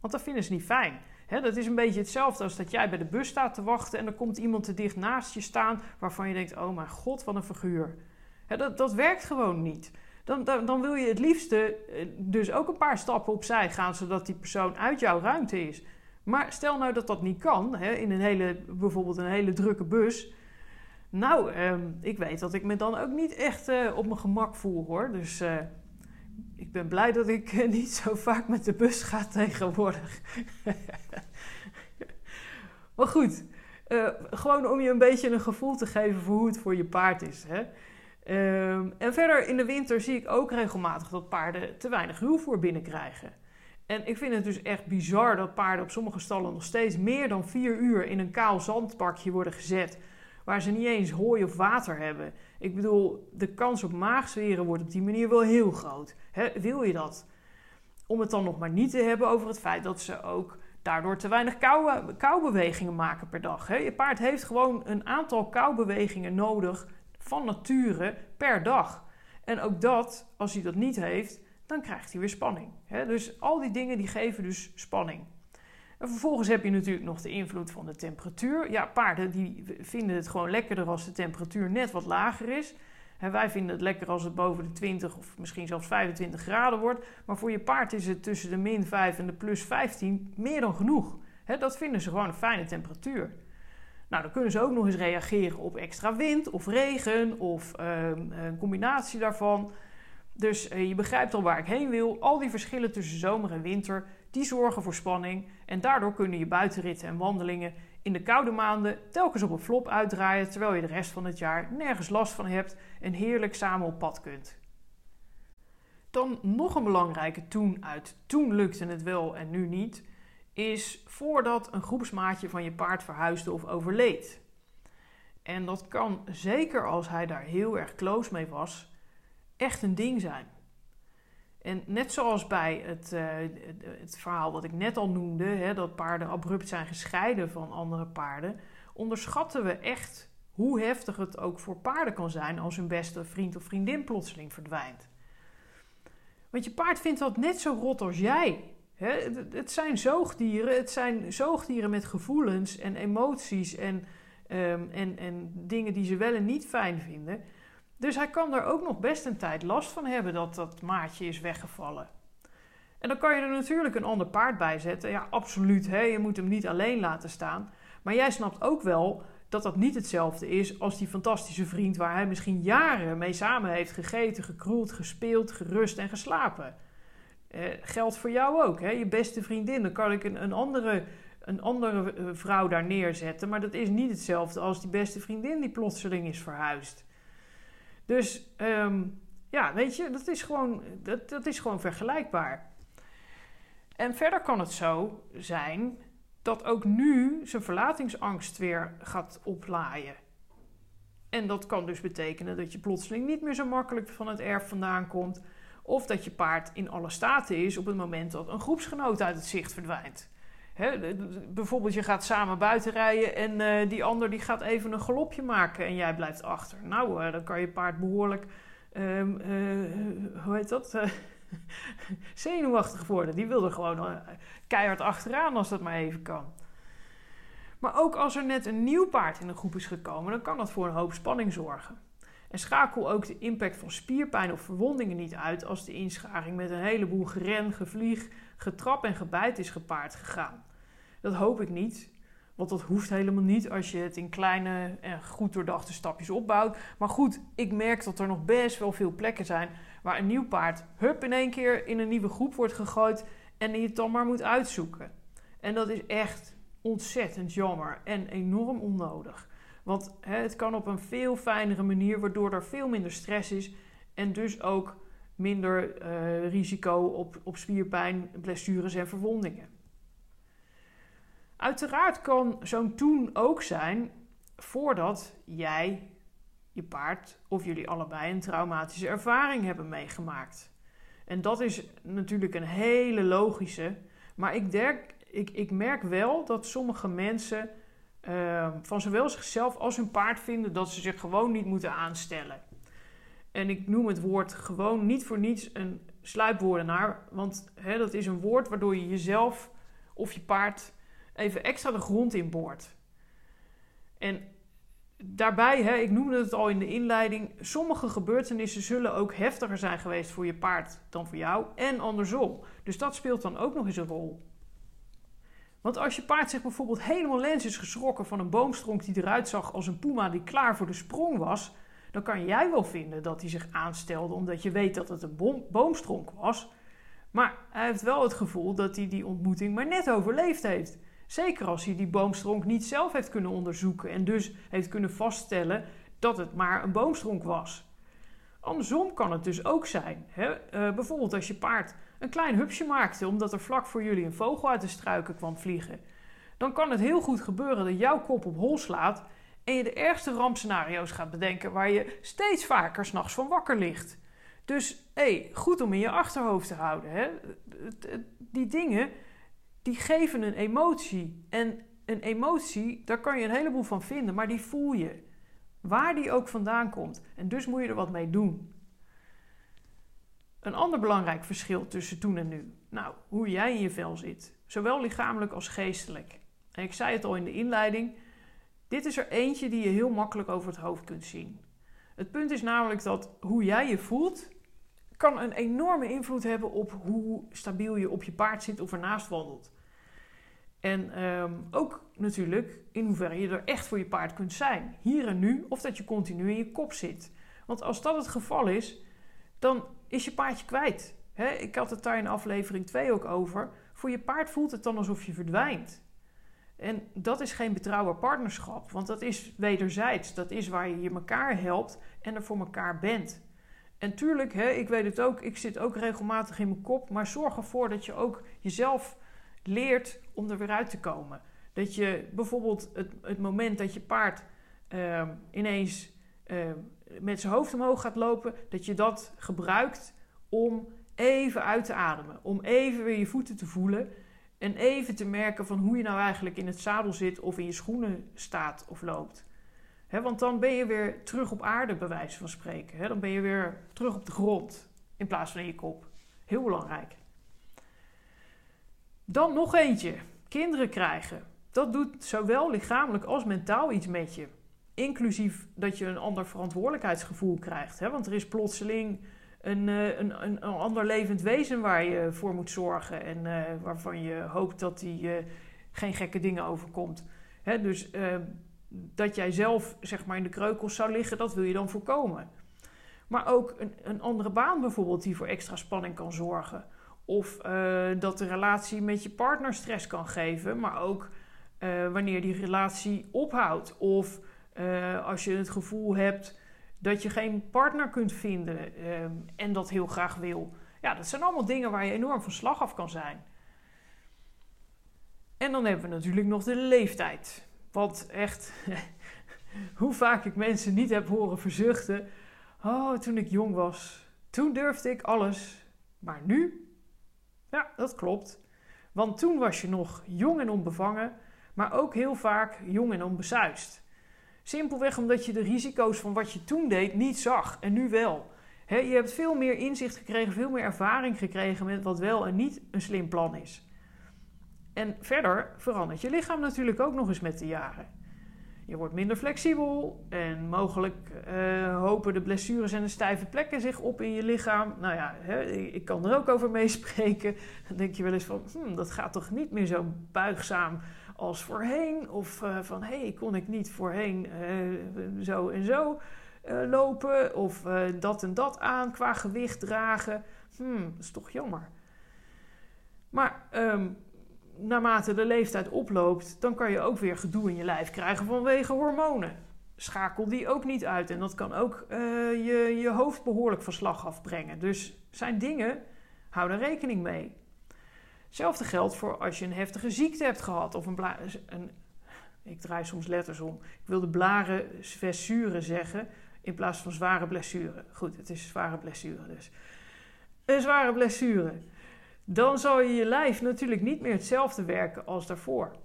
Want dat vinden ze niet fijn. dat is een beetje hetzelfde als dat jij bij de bus staat te wachten en er komt iemand te dicht naast je staan waarvan je denkt: oh mijn god, wat een figuur. dat, dat werkt gewoon niet. Dan, dan, wil je het liefste eh, dus ook een paar stappen opzij gaan, zodat die persoon uit jouw ruimte is. Maar stel nou dat dat niet kan, hè, in een hele, bijvoorbeeld een hele drukke bus. Nou, ehm, ik weet dat ik me dan ook niet echt uh, op mijn gemak voel hoor. Dus uh, ik ben blij dat ik niet zo vaak met de bus ga tegenwoordig. maar goed, gewoon om je een beetje een gevoel te geven voor hoe het voor je paard is. Hè. Ehm, en verder in de winter zie ik ook regelmatig dat paarden te weinig ruwvoer binnenkrijgen. En ik vind het dus echt bizar dat paarden op sommige stallen nog steeds meer dan vier uur in een kaal zandbakje worden gezet. Waar ze niet eens hooi of water hebben. Ik bedoel, de kans op maagzweren wordt op die manier wel heel groot. wil je dat? Om het dan nog maar niet te hebben over het feit dat ze ook daardoor te weinig kou, koubewegingen maken per dag. Je paard heeft gewoon een aantal koubewegingen nodig van nature per dag. En ook dat, als hij dat niet heeft, dan krijgt hij weer spanning. Dus al die dingen die geven dus spanning. En vervolgens heb je natuurlijk nog de invloed van de temperatuur. Ja, paarden die vinden het gewoon lekkerder als de temperatuur net wat lager is. wij vinden het lekker als het boven de 20 of misschien zelfs 25 graden wordt. Maar voor je paard is het tussen de min 5 en de plus 15 meer dan genoeg. dat vinden ze gewoon een fijne temperatuur. Nou, dan kunnen ze ook nog eens reageren op extra wind of regen of ehm, een combinatie daarvan. Dus eh, je begrijpt al waar ik heen wil. Al die verschillen tussen zomer en winter, die zorgen voor spanning. En daardoor kunnen je buitenritten en wandelingen in de koude maanden telkens op een flop uitdraaien, terwijl je de rest van het jaar nergens last van hebt en heerlijk samen op pad kunt. Dan nog een belangrijke toen uit toen lukte het wel en nu niet, is voordat een groepsmaatje van je paard verhuisde of overleed. En dat kan zeker als hij daar heel erg close mee was, echt een ding zijn. En net zoals bij het, uh, het verhaal wat ik net al noemde, hè, dat paarden abrupt zijn gescheiden van andere paarden, onderschatten we echt hoe heftig het ook voor paarden kan zijn als hun beste vriend of vriendin plotseling verdwijnt. Want je paard vindt dat net zo rot als jij. Het zijn zoogdieren, het zijn zoogdieren met gevoelens en emoties en, ehm, en, en dingen die ze wel en niet fijn vinden. Dus hij kan er ook nog best een tijd last van hebben dat dat maatje is weggevallen. En dan kan je er natuurlijk een ander paard bij zetten. Ja, absoluut. Hè? Je moet hem niet alleen laten staan. Maar jij snapt ook wel dat dat niet hetzelfde is als die fantastische vriend waar hij misschien jaren mee samen heeft gegeten, gekroeld, gespeeld, gerust en geslapen. Eh, geldt voor jou ook. Hè? Je beste vriendin. Dan kan ik een, een, andere, een andere eh, vrouw daar neerzetten. Maar dat is niet hetzelfde als die beste vriendin die plotseling is verhuisd. Dus ehm, ja, weet je, dat is, gewoon, dat, dat is gewoon vergelijkbaar. En verder kan het zo zijn dat ook nu zijn verlatingsangst weer gaat oplaaien. En dat kan dus betekenen dat je plotseling niet meer zo makkelijk van het erf vandaan komt. Of dat je paard in alle staten is op het moment dat een groepsgenoot uit het zicht verdwijnt. bijvoorbeeld, je gaat samen buiten rijden en uh, die ander die gaat even een galopje maken en jij blijft achter. Nou, uh, dan kan je paard behoorlijk, um, uh, hoe heet dat? zenuwachtig worden. Die wil er gewoon keihard achteraan als dat maar even kan. Maar ook als er net een nieuw paard in de groep is gekomen, dan kan dat voor een hoop spanning zorgen. En schakel ook de impact van spierpijn of verwondingen niet uit als de inscharing met een heleboel geren, gevlieg, getrap en gebijt is gepaard gegaan. Dat hoop ik niet, want dat hoeft helemaal niet als je het in kleine en goed doordachte stapjes opbouwt. Maar goed, ik merk dat er nog best wel veel plekken zijn waar een nieuw paard hup in één keer in een nieuwe groep wordt gegooid en je het dan maar moet uitzoeken. En dat is echt ontzettend jammer en enorm onnodig. Want hè, het kan op een veel fijnere manier, waardoor er veel minder stress is en dus ook minder uh, risico op, op spierpijn, blessures en verwondingen. Uiteraard kan zo'n toen ook zijn voordat jij, je paard of jullie allebei een traumatische ervaring hebben meegemaakt. En dat is natuurlijk een hele logische. Maar ik, ik, ik merk wel dat sommige mensen uh, van zowel zichzelf als hun paard vinden dat ze zich gewoon niet moeten aanstellen. En ik noem het woord gewoon niet voor niets een sluipwoordenaar. Want hè, dat is een woord waardoor je jezelf of je paard even extra de grond in boort. En daarbij, hè, ik noemde het al in de inleiding, sommige gebeurtenissen zullen ook heftiger zijn geweest voor je paard dan voor jou en andersom. Dus dat speelt dan ook nog eens een rol. Want als je paard zich bijvoorbeeld helemaal lens is geschrokken van een boomstronk die eruit zag als een puma die klaar voor de sprong was, dan kan jij wel vinden dat hij zich aanstelde omdat je weet dat het een boomstronk was. Maar hij heeft wel het gevoel dat hij die ontmoeting maar net overleefd heeft. Zeker als hij die boomstronk niet zelf heeft kunnen onderzoeken en dus heeft kunnen vaststellen dat het maar een boomstronk was. Andersom kan het dus ook zijn. Hè? Uh, bijvoorbeeld als je paard een klein hupsje maakte omdat er vlak voor jullie een vogel uit de struiken kwam vliegen. Dan kan het heel goed gebeuren dat jouw kop op hol slaat en je de ergste rampscenario's gaat bedenken waar je steeds vaker s'nachts van wakker ligt. Dus hey, goed om in je achterhoofd te houden. Hè? Die dingen die geven een emotie. En een emotie, daar kan je een heleboel van vinden, maar die voel je. Waar die ook vandaan komt. En dus moet je er wat mee doen. Een ander belangrijk verschil tussen toen en nu. Nou, hoe jij in je vel zit. Zowel lichamelijk als geestelijk. En ik zei het al in de inleiding. Dit is er eentje die je heel makkelijk over het hoofd kunt zien. Het punt is namelijk dat hoe jij je voelt, kan een enorme invloed hebben op hoe stabiel je op je paard zit of ernaast wandelt. En ehm, ook natuurlijk in hoeverre je er echt voor je paard kunt zijn. Hier en nu, of dat je continu in je kop zit. Want als dat het geval is, dan is je paardje kwijt. ik had het daar in aflevering 2 ook over. Voor je paard voelt het dan alsof je verdwijnt. En dat is geen betrouwbaar partnerschap, want dat is wederzijds. Dat is waar je je elkaar helpt en er voor elkaar bent. En tuurlijk, hè, ik weet het ook, ik zit ook regelmatig in mijn kop, maar zorg ervoor dat je ook jezelf leert om er weer uit te komen. Dat je bijvoorbeeld het, het moment dat je paard uh, ineens uh, met zijn hoofd omhoog gaat lopen, dat je dat gebruikt om even uit te ademen. Om even weer je voeten te voelen en even te merken van hoe je nou eigenlijk in het zadel zit of in je schoenen staat of loopt. want dan ben je weer terug op aarde, bij wijze van spreken. dan ben je weer terug op de grond in plaats van in je kop. Heel belangrijk. Dan nog eentje. Kinderen krijgen. Dat doet zowel lichamelijk als mentaal iets met je. Inclusief dat je een ander verantwoordelijkheidsgevoel krijgt. Hè? Want er is plotseling een, eh, een, een, een, ander levend wezen waar je voor moet zorgen. En uh, waarvan je hoopt dat die uh, geen gekke dingen overkomt. Hè? Dus dat jij zelf zeg maar, in de kreukels zou liggen, dat wil je dan voorkomen. Maar ook een, een andere baan bijvoorbeeld die voor extra spanning kan zorgen. Of dat de relatie met je partner stress kan geven, maar ook wanneer die relatie ophoudt. Of als je het gevoel hebt dat je geen partner kunt vinden ehm, en dat heel graag wil. Ja, dat zijn allemaal dingen waar je enorm van slag af kan zijn. En dan hebben we natuurlijk nog de leeftijd. Want echt, hoe vaak ik mensen niet heb horen verzuchten. Oh, toen ik jong was, toen durfde ik alles. Maar nu? Ja, dat klopt. Want toen was je nog jong en onbevangen, maar ook heel vaak jong en onbesuist. Simpelweg omdat je de risico's van wat je toen deed niet zag en nu wel. je hebt veel meer inzicht gekregen, veel meer ervaring gekregen met wat wel en niet een slim plan is. En verder verandert je lichaam natuurlijk ook nog eens met de jaren. Je wordt minder flexibel en mogelijk uh, hopen de blessures en de stijve plekken zich op in je lichaam. Nou ja, ik kan er ook over meespreken. Dan denk je wel eens van, hm, dat gaat toch niet meer zo buigzaam als voorheen. Of uh, van hé, hey, kon ik niet voorheen uh, zo en zo uh, lopen. Of dat en dat aan qua gewicht dragen. Hmm, dat is toch jammer. Maar um, naarmate de leeftijd oploopt, dan kan je ook weer gedoe in je lijf krijgen vanwege hormonen. schakel die ook niet uit. En dat kan ook je, je hoofd behoorlijk van slag afbrengen. Dus zijn dingen, hou daar rekening mee. Hetzelfde geldt voor als je een heftige ziekte hebt gehad of een, een ik draai soms letters om. Ik wilde blaren blessure zeggen in plaats van zware blessure. Goed, het is zware blessure dus. Een zware blessure. Dan zal je je lijf natuurlijk niet meer hetzelfde werken als daarvoor.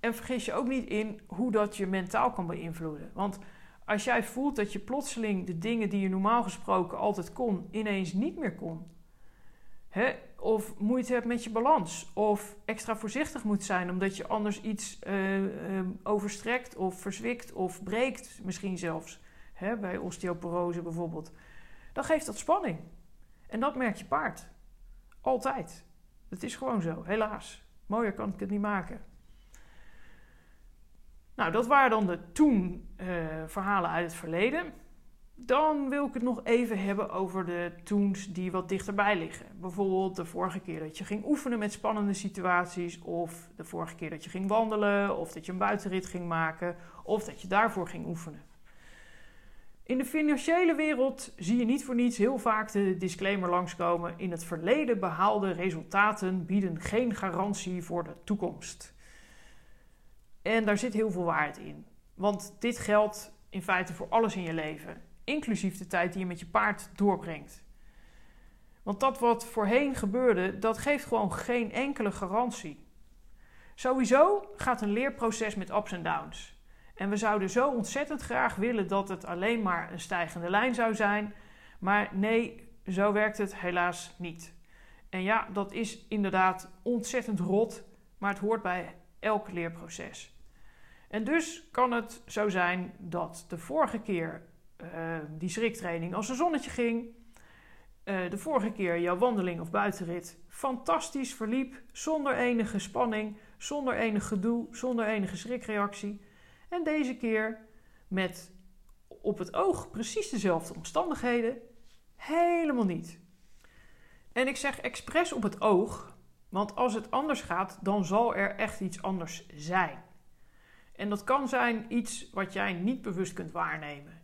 En vergis je ook niet in hoe dat je mentaal kan beïnvloeden. Want als jij voelt dat je plotseling de dingen die je normaal gesproken altijd kon, ineens niet meer kon. Hè? Of moeite hebt met je balans. Of extra voorzichtig moet zijn omdat je anders iets uh, uh, overstrekt of verzwikt of breekt, misschien zelfs. Hè? Bij osteoporose bijvoorbeeld. Dan geeft dat spanning. En dat merkt je paard. Altijd. Het is gewoon zo, helaas. Mooier kan ik het niet maken. Nou, dat waren dan de toen uh, verhalen uit het verleden. Dan wil ik het nog even hebben over de toens die wat dichterbij liggen. Bijvoorbeeld de vorige keer dat je ging oefenen met spannende situaties, of de vorige keer dat je ging wandelen, of dat je een buitenrit ging maken, of dat je daarvoor ging oefenen. In de financiële wereld zie je niet voor niets heel vaak de disclaimer langskomen: in het verleden behaalde resultaten bieden geen garantie voor de toekomst. En daar zit heel veel waarheid in. Want dit geldt in feite voor alles in je leven, inclusief de tijd die je met je paard doorbrengt. Want dat wat voorheen gebeurde, dat geeft gewoon geen enkele garantie. Sowieso gaat een leerproces met ups en downs. En we zouden zo ontzettend graag willen dat het alleen maar een stijgende lijn zou zijn. Maar nee, zo werkt het helaas niet. En ja, dat is inderdaad ontzettend rot, maar het hoort bij elk leerproces. En dus kan het zo zijn dat de vorige keer uh, die schriktraining als een zonnetje ging, uh, de vorige keer jouw wandeling of buitenrit fantastisch verliep, zonder enige spanning, zonder enig gedoe, zonder enige schrikreactie. En deze keer met op het oog precies dezelfde omstandigheden, helemaal niet. En ik zeg expres op het oog, want als het anders gaat, dan zal er echt iets anders zijn. En dat kan zijn iets wat jij niet bewust kunt waarnemen.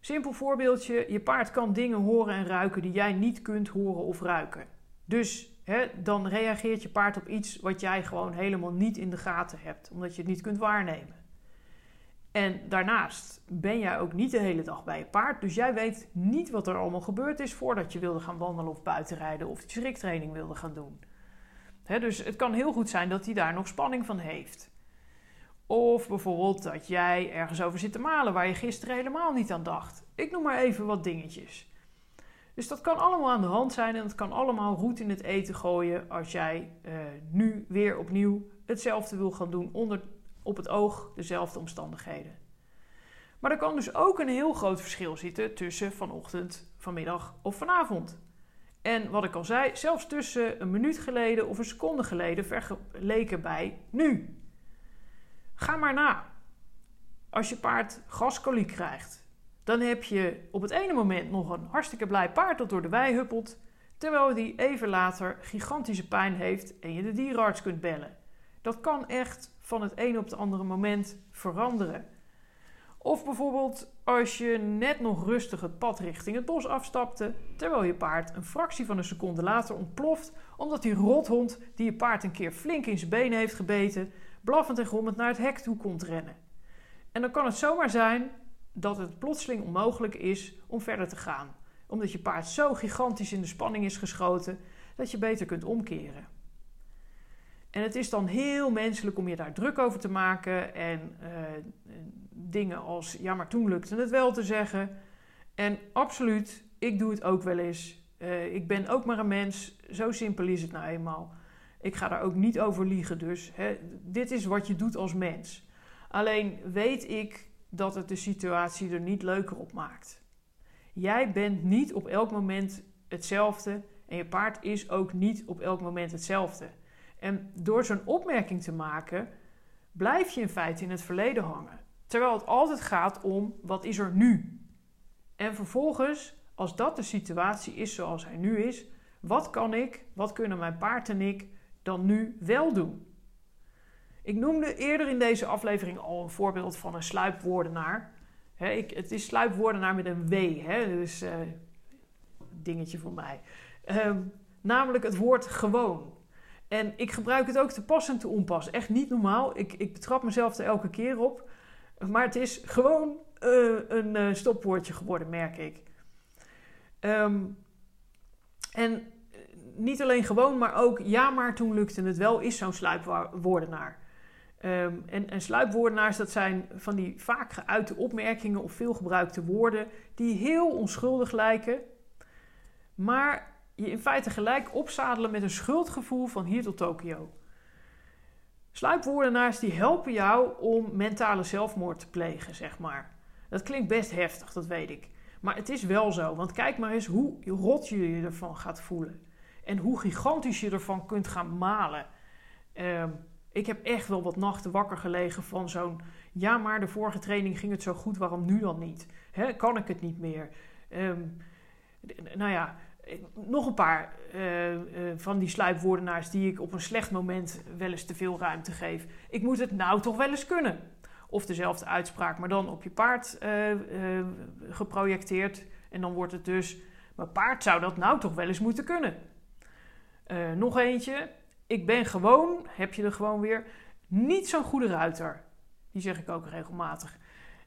Simpel voorbeeldje: je paard kan dingen horen en ruiken die jij niet kunt horen of ruiken. Dus hè, dan reageert je paard op iets wat jij gewoon helemaal niet in de gaten hebt, omdat je het niet kunt waarnemen. En daarnaast ben jij ook niet de hele dag bij je paard, dus jij weet niet wat er allemaal gebeurd is voordat je wilde gaan wandelen of buitenrijden of die schriktraining wilde gaan doen. dus het kan heel goed zijn dat hij daar nog spanning van heeft. Of bijvoorbeeld dat jij ergens over zit te malen waar je gisteren helemaal niet aan dacht. Ik noem maar even wat dingetjes. Dus dat kan allemaal aan de hand zijn en dat kan allemaal roet in het eten gooien als jij uh, nu weer opnieuw hetzelfde wil gaan doen onder op het oog dezelfde omstandigheden. Maar er kan dus ook een heel groot verschil zitten tussen vanochtend, vanmiddag of vanavond. En wat ik al zei, zelfs tussen een minuut geleden of een seconde geleden vergeleken bij nu. Ga maar na. Als je paard gaskoliek krijgt, dan heb je op het ene moment nog een hartstikke blij paard dat door de wei huppelt, terwijl die even later gigantische pijn heeft en je de dierenarts kunt bellen. Dat kan echt van het ene op het andere moment veranderen. Of bijvoorbeeld als je net nog rustig het pad richting het bos afstapte, terwijl je paard een fractie van een seconde later ontploft omdat die rothond die je paard een keer flink in zijn benen heeft gebeten, blaffend en grommend naar het hek toe komt rennen. En dan kan het zomaar zijn dat het plotseling onmogelijk is om verder te gaan, omdat je paard zo gigantisch in de spanning is geschoten dat je beter kunt omkeren. En het is dan heel menselijk om je daar druk over te maken en uh, dingen als ja, maar toen lukte het wel te zeggen. En absoluut, ik doe het ook wel eens. Uh, ik ben ook maar een mens, zo simpel is het nou eenmaal. Ik ga daar ook niet over liegen, dus hè, dit is wat je doet als mens. Alleen weet ik dat het de situatie er niet leuker op maakt. Jij bent niet op elk moment hetzelfde en je paard is ook niet op elk moment hetzelfde. En door zo'n opmerking te maken, blijf je in feite in het verleden hangen. Terwijl het altijd gaat om wat is er nu? En vervolgens, als dat de situatie is zoals hij nu is, wat kan ik, wat kunnen mijn paard en ik dan nu wel doen? Ik noemde eerder in deze aflevering al een voorbeeld van een sluipwoordenaar. ik, het is sluipwoordenaar met een W, dus uh, dingetje voor mij. Ehm, namelijk het woord gewoon. En ik gebruik het ook te pas en te onpas. Echt niet normaal. Ik, ik betrap mezelf er elke keer op. Maar het is gewoon uh, een uh, stopwoordje geworden, merk ik. Um, en niet alleen gewoon, maar ook ja, maar toen lukte het wel, is zo'n sluipwoordenaar. Um, en, en sluipwoordenaars, dat zijn van die vaak geuite opmerkingen of veelgebruikte woorden die heel onschuldig lijken, maar je in feite gelijk opzadelen met een schuldgevoel van hier tot Tokio. Sluipwoordenaars die helpen jou om mentale zelfmoord te plegen, zeg maar. Dat klinkt best heftig, dat weet ik. Maar het is wel zo, want kijk maar eens hoe rot je je ervan gaat voelen. En hoe gigantisch je ervan kunt gaan malen. Um, ik heb echt wel wat nachten wakker gelegen van zo'n... Ja, maar de vorige training ging het zo goed, waarom nu dan niet? Kan ik het niet meer? Um, nou ja, nog een paar uh, uh, van die sluipwoordenaars die ik op een slecht moment wel eens te veel ruimte geef. Ik moet het nou toch wel eens kunnen. Of dezelfde uitspraak, maar dan op je paard geprojecteerd. En dan wordt het dus, mijn paard zou dat nou toch wel eens moeten kunnen. Nog eentje, ik ben gewoon, heb je er gewoon weer, niet zo'n goede ruiter. Die zeg ik ook regelmatig.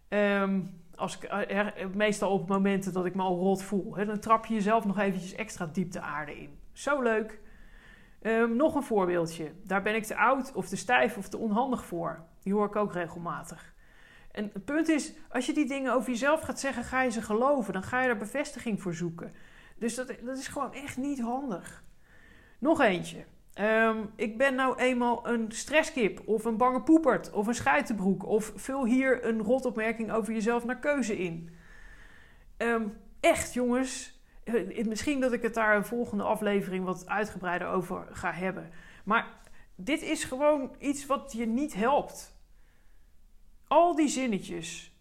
Um, als ik, er, meestal op momenten dat ik me al rot voel. Hè, dan trap je jezelf nog eventjes extra diep de aarde in. Zo leuk. Um, nog een voorbeeldje. Daar ben ik te oud of te stijf of te onhandig voor. Die hoor ik ook regelmatig. En het punt is, als je die dingen over jezelf gaat zeggen, ga je ze geloven. Dan ga je er bevestiging voor zoeken. Dus dat, dat is gewoon echt niet handig. Nog eentje. Um, ik ben nou eenmaal een stresskip of een bange poepert of een schuitenbroek of vul hier een rotopmerking over jezelf naar keuze in. Um, echt jongens, eh, misschien dat ik het daar een volgende aflevering wat uitgebreider over ga hebben. Maar dit is gewoon iets wat je niet helpt. Al die zinnetjes,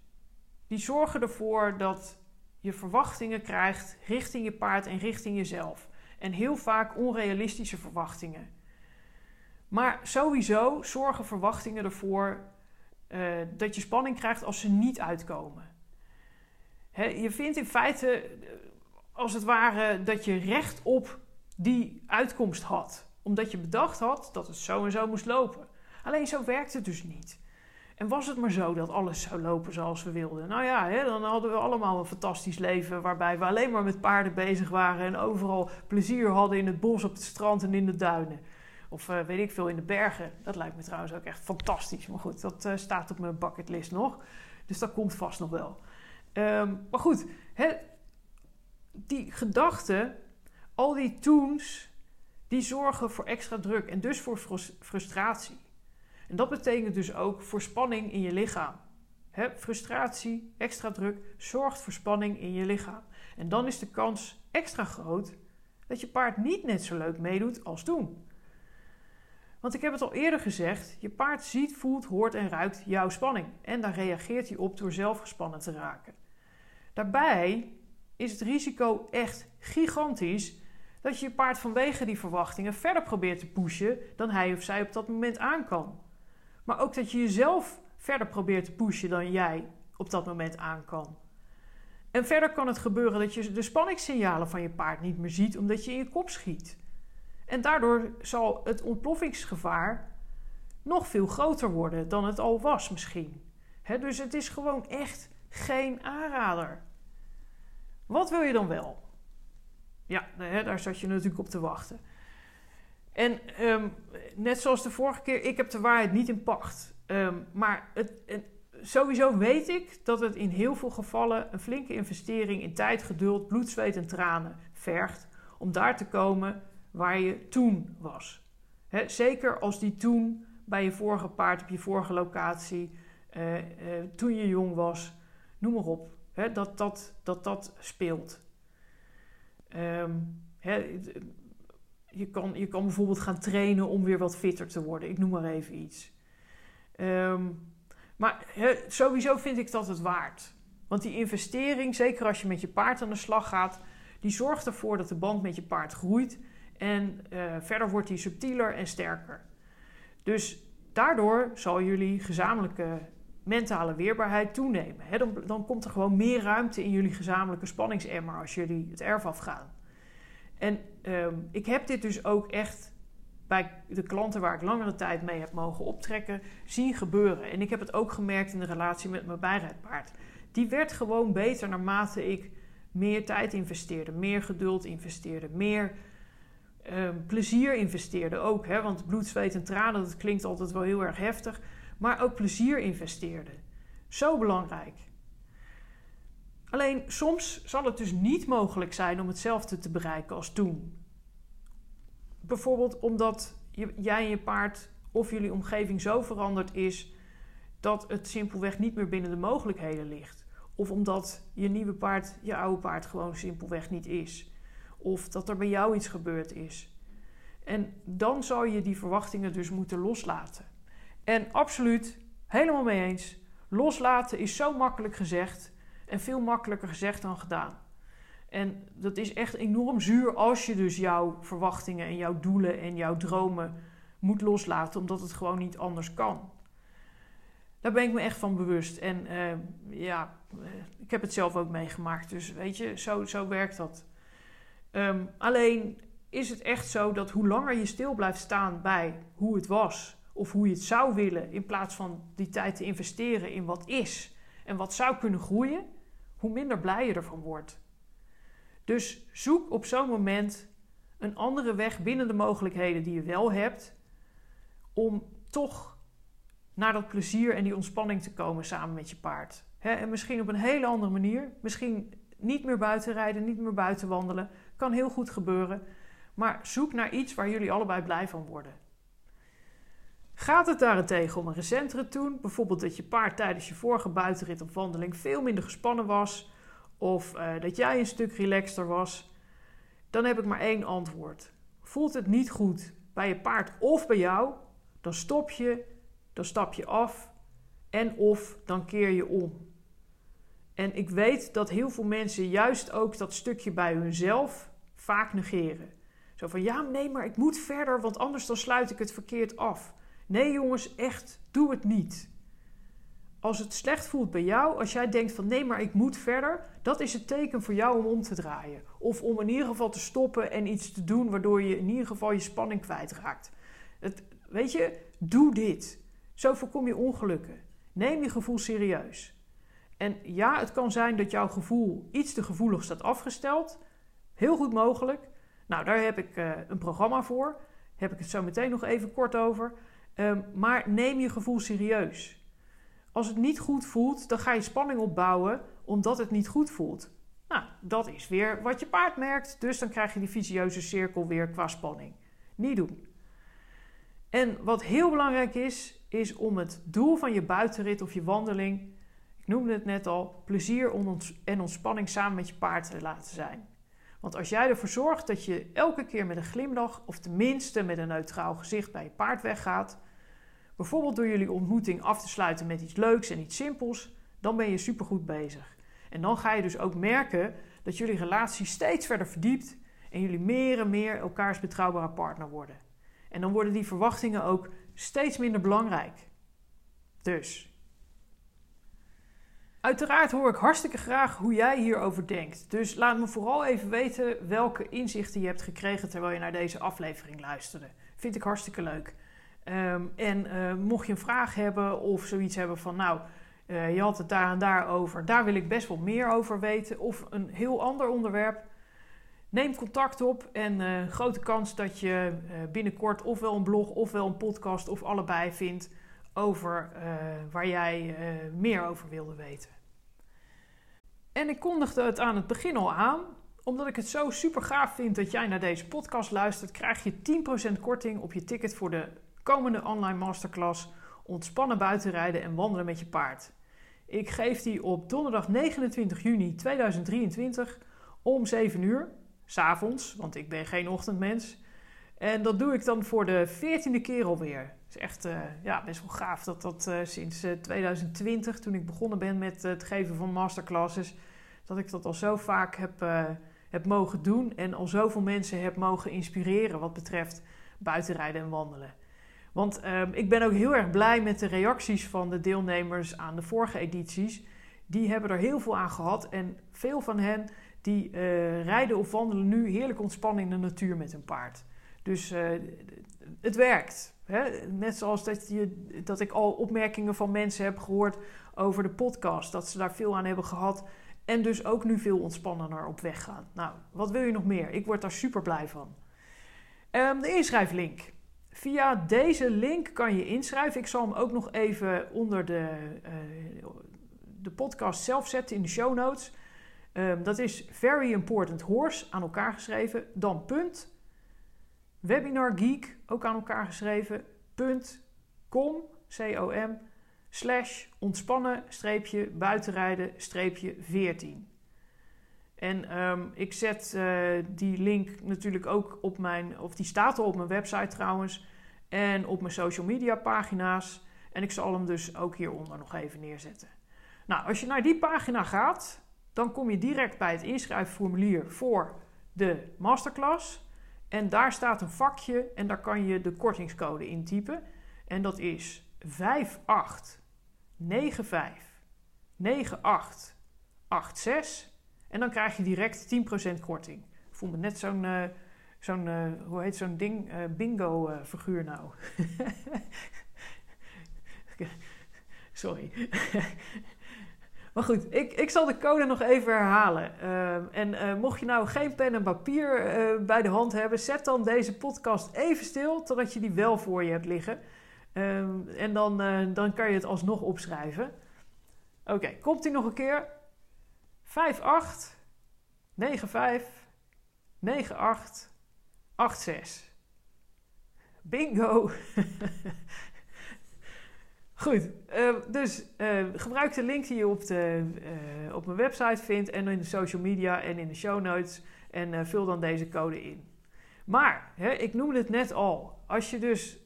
die zorgen ervoor dat je verwachtingen krijgt richting je paard en richting jezelf en heel vaak onrealistische verwachtingen. Maar sowieso zorgen verwachtingen ervoor uh, dat je spanning krijgt als ze niet uitkomen. je vindt in feite, eh, als het ware, dat je recht op die uitkomst had. Omdat je bedacht had dat het zo en zo moest lopen. Alleen zo werkt het dus niet. En was het maar zo dat alles zou lopen zoals we wilden? Nou ja, hè, dan hadden we allemaal een fantastisch leven waarbij we alleen maar met paarden bezig waren en overal plezier hadden in het bos, op het strand en in de duinen. Of uh, weet ik veel, in de bergen. Dat lijkt me trouwens ook echt fantastisch. Maar goed, dat uh, staat op mijn bucketlist nog. Dus dat komt vast nog wel. Um, maar goed, hè, die gedachten, al die toons, die zorgen voor extra druk en dus voor frustratie. En dat betekent dus ook voor spanning in je lichaam. frustratie, extra druk, zorgt voor spanning in je lichaam. En dan is de kans extra groot dat je paard niet net zo leuk meedoet als toen. Want ik heb het al eerder gezegd: je paard ziet, voelt, hoort en ruikt jouw spanning. En daar reageert hij op door zelf gespannen te raken. Daarbij is het risico echt gigantisch dat je je paard vanwege die verwachtingen verder probeert te pushen dan hij of zij op dat moment aan kan. Maar ook dat je jezelf verder probeert te pushen dan jij op dat moment aan kan. En verder kan het gebeuren dat je de spanningssignalen van je paard niet meer ziet omdat je in je kop schiet. En daardoor zal het ontploffingsgevaar nog veel groter worden dan het al was misschien. dus het is gewoon echt geen aanrader. Wat wil je dan wel? Ja, daar zat je natuurlijk op te wachten. En um, net zoals de vorige keer, ik heb de waarheid niet in pacht. Um, maar het, sowieso weet ik dat het in heel veel gevallen een flinke investering in tijd, geduld, bloed, zweet en tranen vergt om daar te komen waar je toen was. Zeker als die toen bij je vorige paard op je vorige locatie, uh, uh, toen je jong was, noem maar op, dat, dat, dat dat speelt. He, je kan, je kan bijvoorbeeld gaan trainen om weer wat fitter te worden. Ik noem maar even iets. Um, maar sowieso vind ik dat het waard. Want die investering, zeker als je met je paard aan de slag gaat, die zorgt ervoor dat de band met je paard groeit. En uh, verder wordt die subtieler en sterker. Dus daardoor zal jullie gezamenlijke mentale weerbaarheid toenemen. dan, dan komt er gewoon meer ruimte in jullie gezamenlijke spanningsemmer als jullie het erf afgaan. En ehm, ik heb dit dus ook echt bij de klanten waar ik langere tijd mee heb mogen optrekken, zien gebeuren. En ik heb het ook gemerkt in de relatie met mijn bijrijdpaard. Die werd gewoon beter naarmate ik meer tijd investeerde, meer geduld investeerde, meer ehm, plezier investeerde ook. Hè? Want bloed, zweet en tranen, dat klinkt altijd wel heel erg heftig. Maar ook plezier investeerde. Zo belangrijk. Alleen soms zal het dus niet mogelijk zijn om hetzelfde te bereiken als toen. Bijvoorbeeld omdat jij en je paard of jullie omgeving zo veranderd is dat het simpelweg niet meer binnen de mogelijkheden ligt. Of omdat je nieuwe paard je oude paard gewoon simpelweg niet is. Of dat er bij jou iets gebeurd is. En dan zou je die verwachtingen dus moeten loslaten. En absoluut, helemaal mee eens. Loslaten is zo makkelijk gezegd en veel makkelijker gezegd dan gedaan. En dat is echt enorm zuur als je dus jouw verwachtingen en jouw doelen en jouw dromen moet loslaten, omdat het gewoon niet anders kan. Daar ben ik me echt van bewust. En uh, ja, eh, ik heb het zelf ook meegemaakt. Dus weet je, zo, zo werkt dat. Um, alleen is het echt zo dat hoe langer je stil blijft staan bij hoe het was, of hoe je het zou willen, in plaats van die tijd te investeren in wat is en wat zou kunnen groeien, hoe minder blij je ervan wordt. Dus zoek op zo'n moment een andere weg binnen de mogelijkheden die je wel hebt, om toch naar dat plezier en die ontspanning te komen samen met je paard. en misschien op een hele andere manier. Misschien niet meer buiten rijden, niet meer buiten wandelen. Kan heel goed gebeuren. Maar zoek naar iets waar jullie allebei blij van worden. Gaat het daarentegen om een recentere toen, bijvoorbeeld dat je paard tijdens je vorige buitenrit of wandeling veel minder gespannen was, of uh, dat jij een stuk relaxter was, dan heb ik maar één antwoord. Voelt het niet goed bij je paard of bij jou, dan stop je, dan stap je af en of dan keer je om. En ik weet dat heel veel mensen juist ook dat stukje bij hunzelf vaak negeren. Zo van ja, nee, maar ik moet verder, want anders dan sluit ik het verkeerd af. Nee jongens, echt, doe het niet. Als het slecht voelt bij jou, als jij denkt van nee, maar ik moet verder, dat is het teken voor jou om om te draaien. Of om in ieder geval te stoppen en iets te doen waardoor je in ieder geval je spanning kwijtraakt. Het, weet je, doe dit. Zo voorkom je ongelukken. Neem je gevoel serieus. En ja, het kan zijn dat jouw gevoel iets te gevoelig staat afgesteld. Heel goed mogelijk. Nou, daar heb ik uh, een programma voor. Heb ik het zo meteen nog even kort over. Um, maar neem je gevoel serieus. Als het niet goed voelt, dan ga je spanning opbouwen omdat het niet goed voelt. Nou, dat is weer wat je paard merkt. Dus dan krijg je die visieuze cirkel weer qua spanning. Niet doen. En wat heel belangrijk is, is om het doel van je buitenrit of je wandeling, ik noemde het net al, plezier en ontspanning samen met je paard te laten zijn. Want als jij ervoor zorgt dat je elke keer met een glimlach, of tenminste met een neutraal gezicht bij je paard weggaat, bijvoorbeeld door jullie ontmoeting af te sluiten met iets leuks en iets simpels, dan ben je supergoed bezig. En dan ga je dus ook merken dat jullie relatie steeds verder verdiept en jullie meer en meer elkaars betrouwbare partner worden. En dan worden die verwachtingen ook steeds minder belangrijk. Dus. Uiteraard hoor ik hartstikke graag hoe jij hierover denkt. Dus laat me vooral even weten welke inzichten je hebt gekregen terwijl je naar deze aflevering luisterde. Vind ik hartstikke leuk. Ehm, en uh, mocht je een vraag hebben of zoiets hebben van, nou, uh, je had het daar en daar over, daar wil ik best wel meer over weten, of een heel ander onderwerp, neem contact op en uh, grote kans dat je binnenkort ofwel een blog ofwel een podcast of allebei vindt over waar jij meer over wilde weten. En ik kondigde het aan het begin al aan. Omdat ik het zo super gaaf vind dat jij naar deze podcast luistert, krijg je 10% korting op je ticket voor de komende online masterclass Ontspannen buitenrijden en wandelen met je paard. Ik geef die op donderdag 29 juni 2023 om 7 uur, s'avonds, want ik ben geen ochtendmens. En dat doe ik dan voor de 14e keer alweer. Het is echt uh, ja, best wel gaaf dat dat uh, sinds uh, eh, 2020, toen ik begonnen ben met het geven van masterclasses, dat ik dat al zo vaak heb, heb mogen doen en al zoveel mensen heb mogen inspireren wat betreft buitenrijden en wandelen. Want ehm, ik ben ook heel erg blij met de reacties van de deelnemers aan de vorige edities. Die hebben er heel veel aan gehad. En veel van hen die eh, rijden of wandelen nu heerlijk ontspannen in de natuur met hun paard. Dus eh, het werkt. Hè? Net zoals dat, je, dat ik al opmerkingen van mensen heb gehoord over de podcast. Dat ze daar veel aan hebben gehad. En dus ook nu veel ontspannender op weg gaan. Nou, wat wil je nog meer? Ik word daar super blij van. Um, de inschrijflink. Via deze link kan je inschrijven. Ik zal hem ook nog even onder de, uh, de podcast zelf zetten in de show notes. Um, dat is Very Important Horse aan elkaar geschreven. Dan punt. Webinar Geek ook aan elkaar geschreven. Punt. Com, C-O-M, slash ontspannen streepje buitenrijden streepje 14. En um, ik zet uh, die link natuurlijk ook op mijn, of die staat al op mijn website trouwens, en op mijn social media pagina's. En ik zal hem dus ook hieronder nog even neerzetten. Nou, als je naar die pagina gaat, dan kom je direct bij het inschrijfformulier voor de masterclass. En daar staat een vakje en daar kan je de kortingscode intypen. En dat is 58959886. En dan krijg je direct 10% korting. Ik voel me net zo'n, uh, zo'n uh, hoe heet zo'n ding, uh, bingo figuur nou. Sorry. maar goed, ik, ik zal de code nog even herhalen. Ehm, en mocht je nou geen pen en papier bij de hand hebben, zet dan deze podcast even stil totdat je die wel voor je hebt liggen. Um, en dan, dan kan je het alsnog opschrijven. Oké, komt hij nog een keer? 58 95 98 86. Bingo! Goed, uh, dus uh, gebruik de link die je op, de, uh, op mijn website vindt en in de social media en in de show notes en vul dan deze code in. Maar, hè, ik noemde het net al, als je dus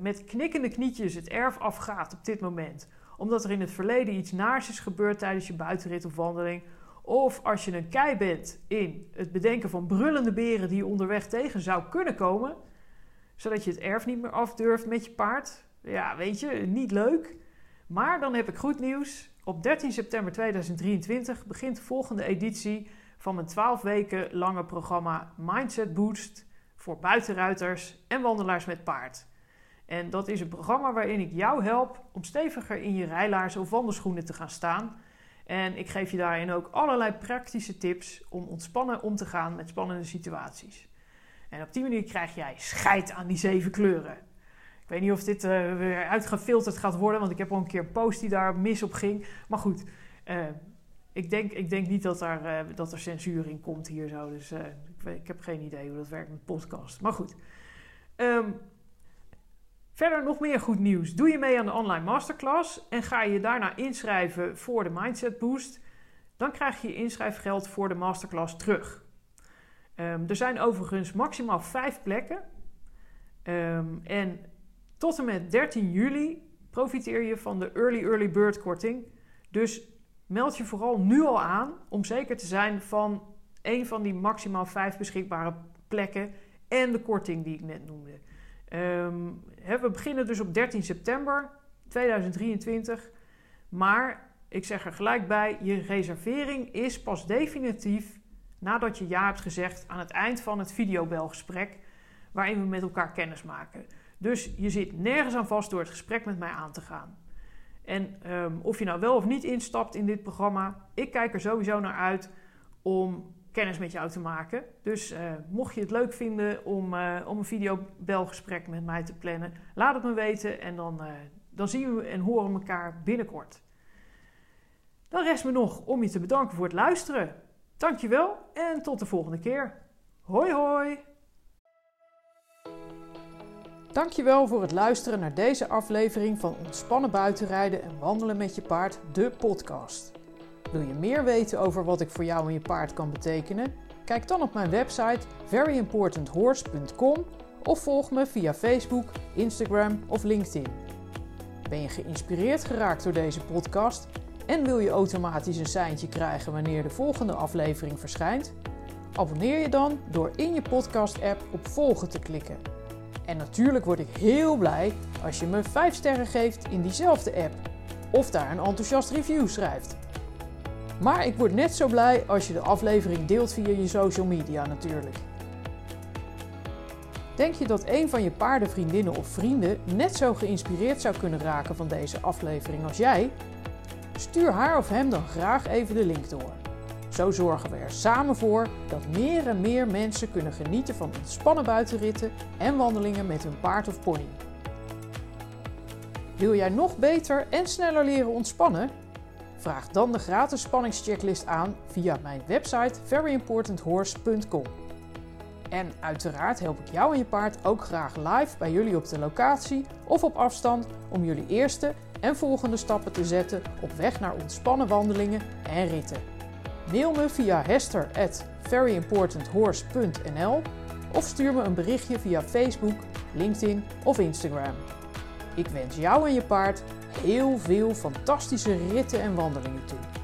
met knikkende knietjes het erf afgaat op dit moment, omdat er in het verleden iets naars is gebeurd tijdens je buitenrit of wandeling, of als je een kei bent in het bedenken van brullende beren die je onderweg tegen zou kunnen komen, zodat je het erf niet meer afdurft met je paard. Ja, weet je, niet leuk. Maar dan heb ik goed nieuws. Op 13 september 2023 begint de volgende editie van mijn 12 weken lange programma Mindset Boost voor buitenruiters en wandelaars met paard. En dat is een programma waarin ik jou help om steviger in je rijlaars of wandelschoenen te gaan staan en ik geef je daarin ook allerlei praktische tips om ontspannen om te gaan met spannende situaties. En op die manier krijg jij scheid aan die zeven kleuren. Ik weet niet of dit uh, weer uitgefilterd gaat worden, want ik heb al een keer een post die daar mis op ging. Maar goed, uh, ik, denk, ik denk niet dat, daar, uh, dat er censuur in komt hier zo. Dus ik, ik, heb geen idee hoe dat werkt met podcast. Maar goed. Um, Verder nog meer goed nieuws. Doe je mee aan de online masterclass en ga je daarna inschrijven voor de Mindset Boost, dan krijg je inschrijfgeld voor de masterclass terug. Um, er zijn overigens maximaal vijf plekken. Um, en tot en met 13 juli profiteer je van de Early Early Bird korting. Dus meld je vooral nu al aan om zeker te zijn van een van die maximaal vijf beschikbare plekken en de korting die ik net noemde. Um, we beginnen dus op 13 september 2023. Maar ik zeg er gelijk bij: je reservering is pas definitief nadat je ja hebt gezegd aan het eind van het videobelgesprek, waarin we met elkaar kennis maken. Dus je zit nergens aan vast door het gesprek met mij aan te gaan. En um, of je nou wel of niet instapt in dit programma, ik kijk er sowieso naar uit om kennis met jou te maken. Dus uh, mocht je het leuk vinden om, uh, om een videobelgesprek met mij te plannen, laat het me weten en dan, uh, dan zien we en horen we elkaar binnenkort. Dan rest me nog om je te bedanken voor het luisteren. Dankjewel en tot de volgende keer. Hoi hoi! Dankjewel voor het luisteren naar deze aflevering van Ontspannen buitenrijden en wandelen met je paard, de podcast. Wil je meer weten over wat ik voor jou en je paard kan betekenen? Kijk dan op mijn website veryimportanthorse.com of volg me via Facebook, Instagram of LinkedIn. Ben je geïnspireerd geraakt door deze podcast en wil je automatisch een seintje krijgen wanneer de volgende aflevering verschijnt? Abonneer je dan door in je podcast-app op volgen te klikken. En natuurlijk word ik heel blij als je me 5 sterren geeft in diezelfde app of daar een enthousiast review schrijft. Maar ik word net zo blij als je de aflevering deelt via je social media natuurlijk. Denk je dat een van je paardenvriendinnen of vrienden net zo geïnspireerd zou kunnen raken van deze aflevering als jij? Stuur haar of hem dan graag even de link door. Zo zorgen we er samen voor dat meer en meer mensen kunnen genieten van ontspannen buitenritten en wandelingen met hun paard of pony. Wil jij nog beter en sneller leren ontspannen? Vraag dan de gratis spanningschecklist aan via mijn website veryimportanthorse.com. En uiteraard help ik jou en je paard ook graag live bij jullie op de locatie of op afstand om jullie eerste en volgende stappen te zetten op weg naar ontspannen wandelingen en ritten. Mail me via hester at veryimportanthorse.nl of stuur me een berichtje via Facebook, LinkedIn of Instagram. Ik wens jou en je paard heel veel fantastische ritten en wandelingen toe.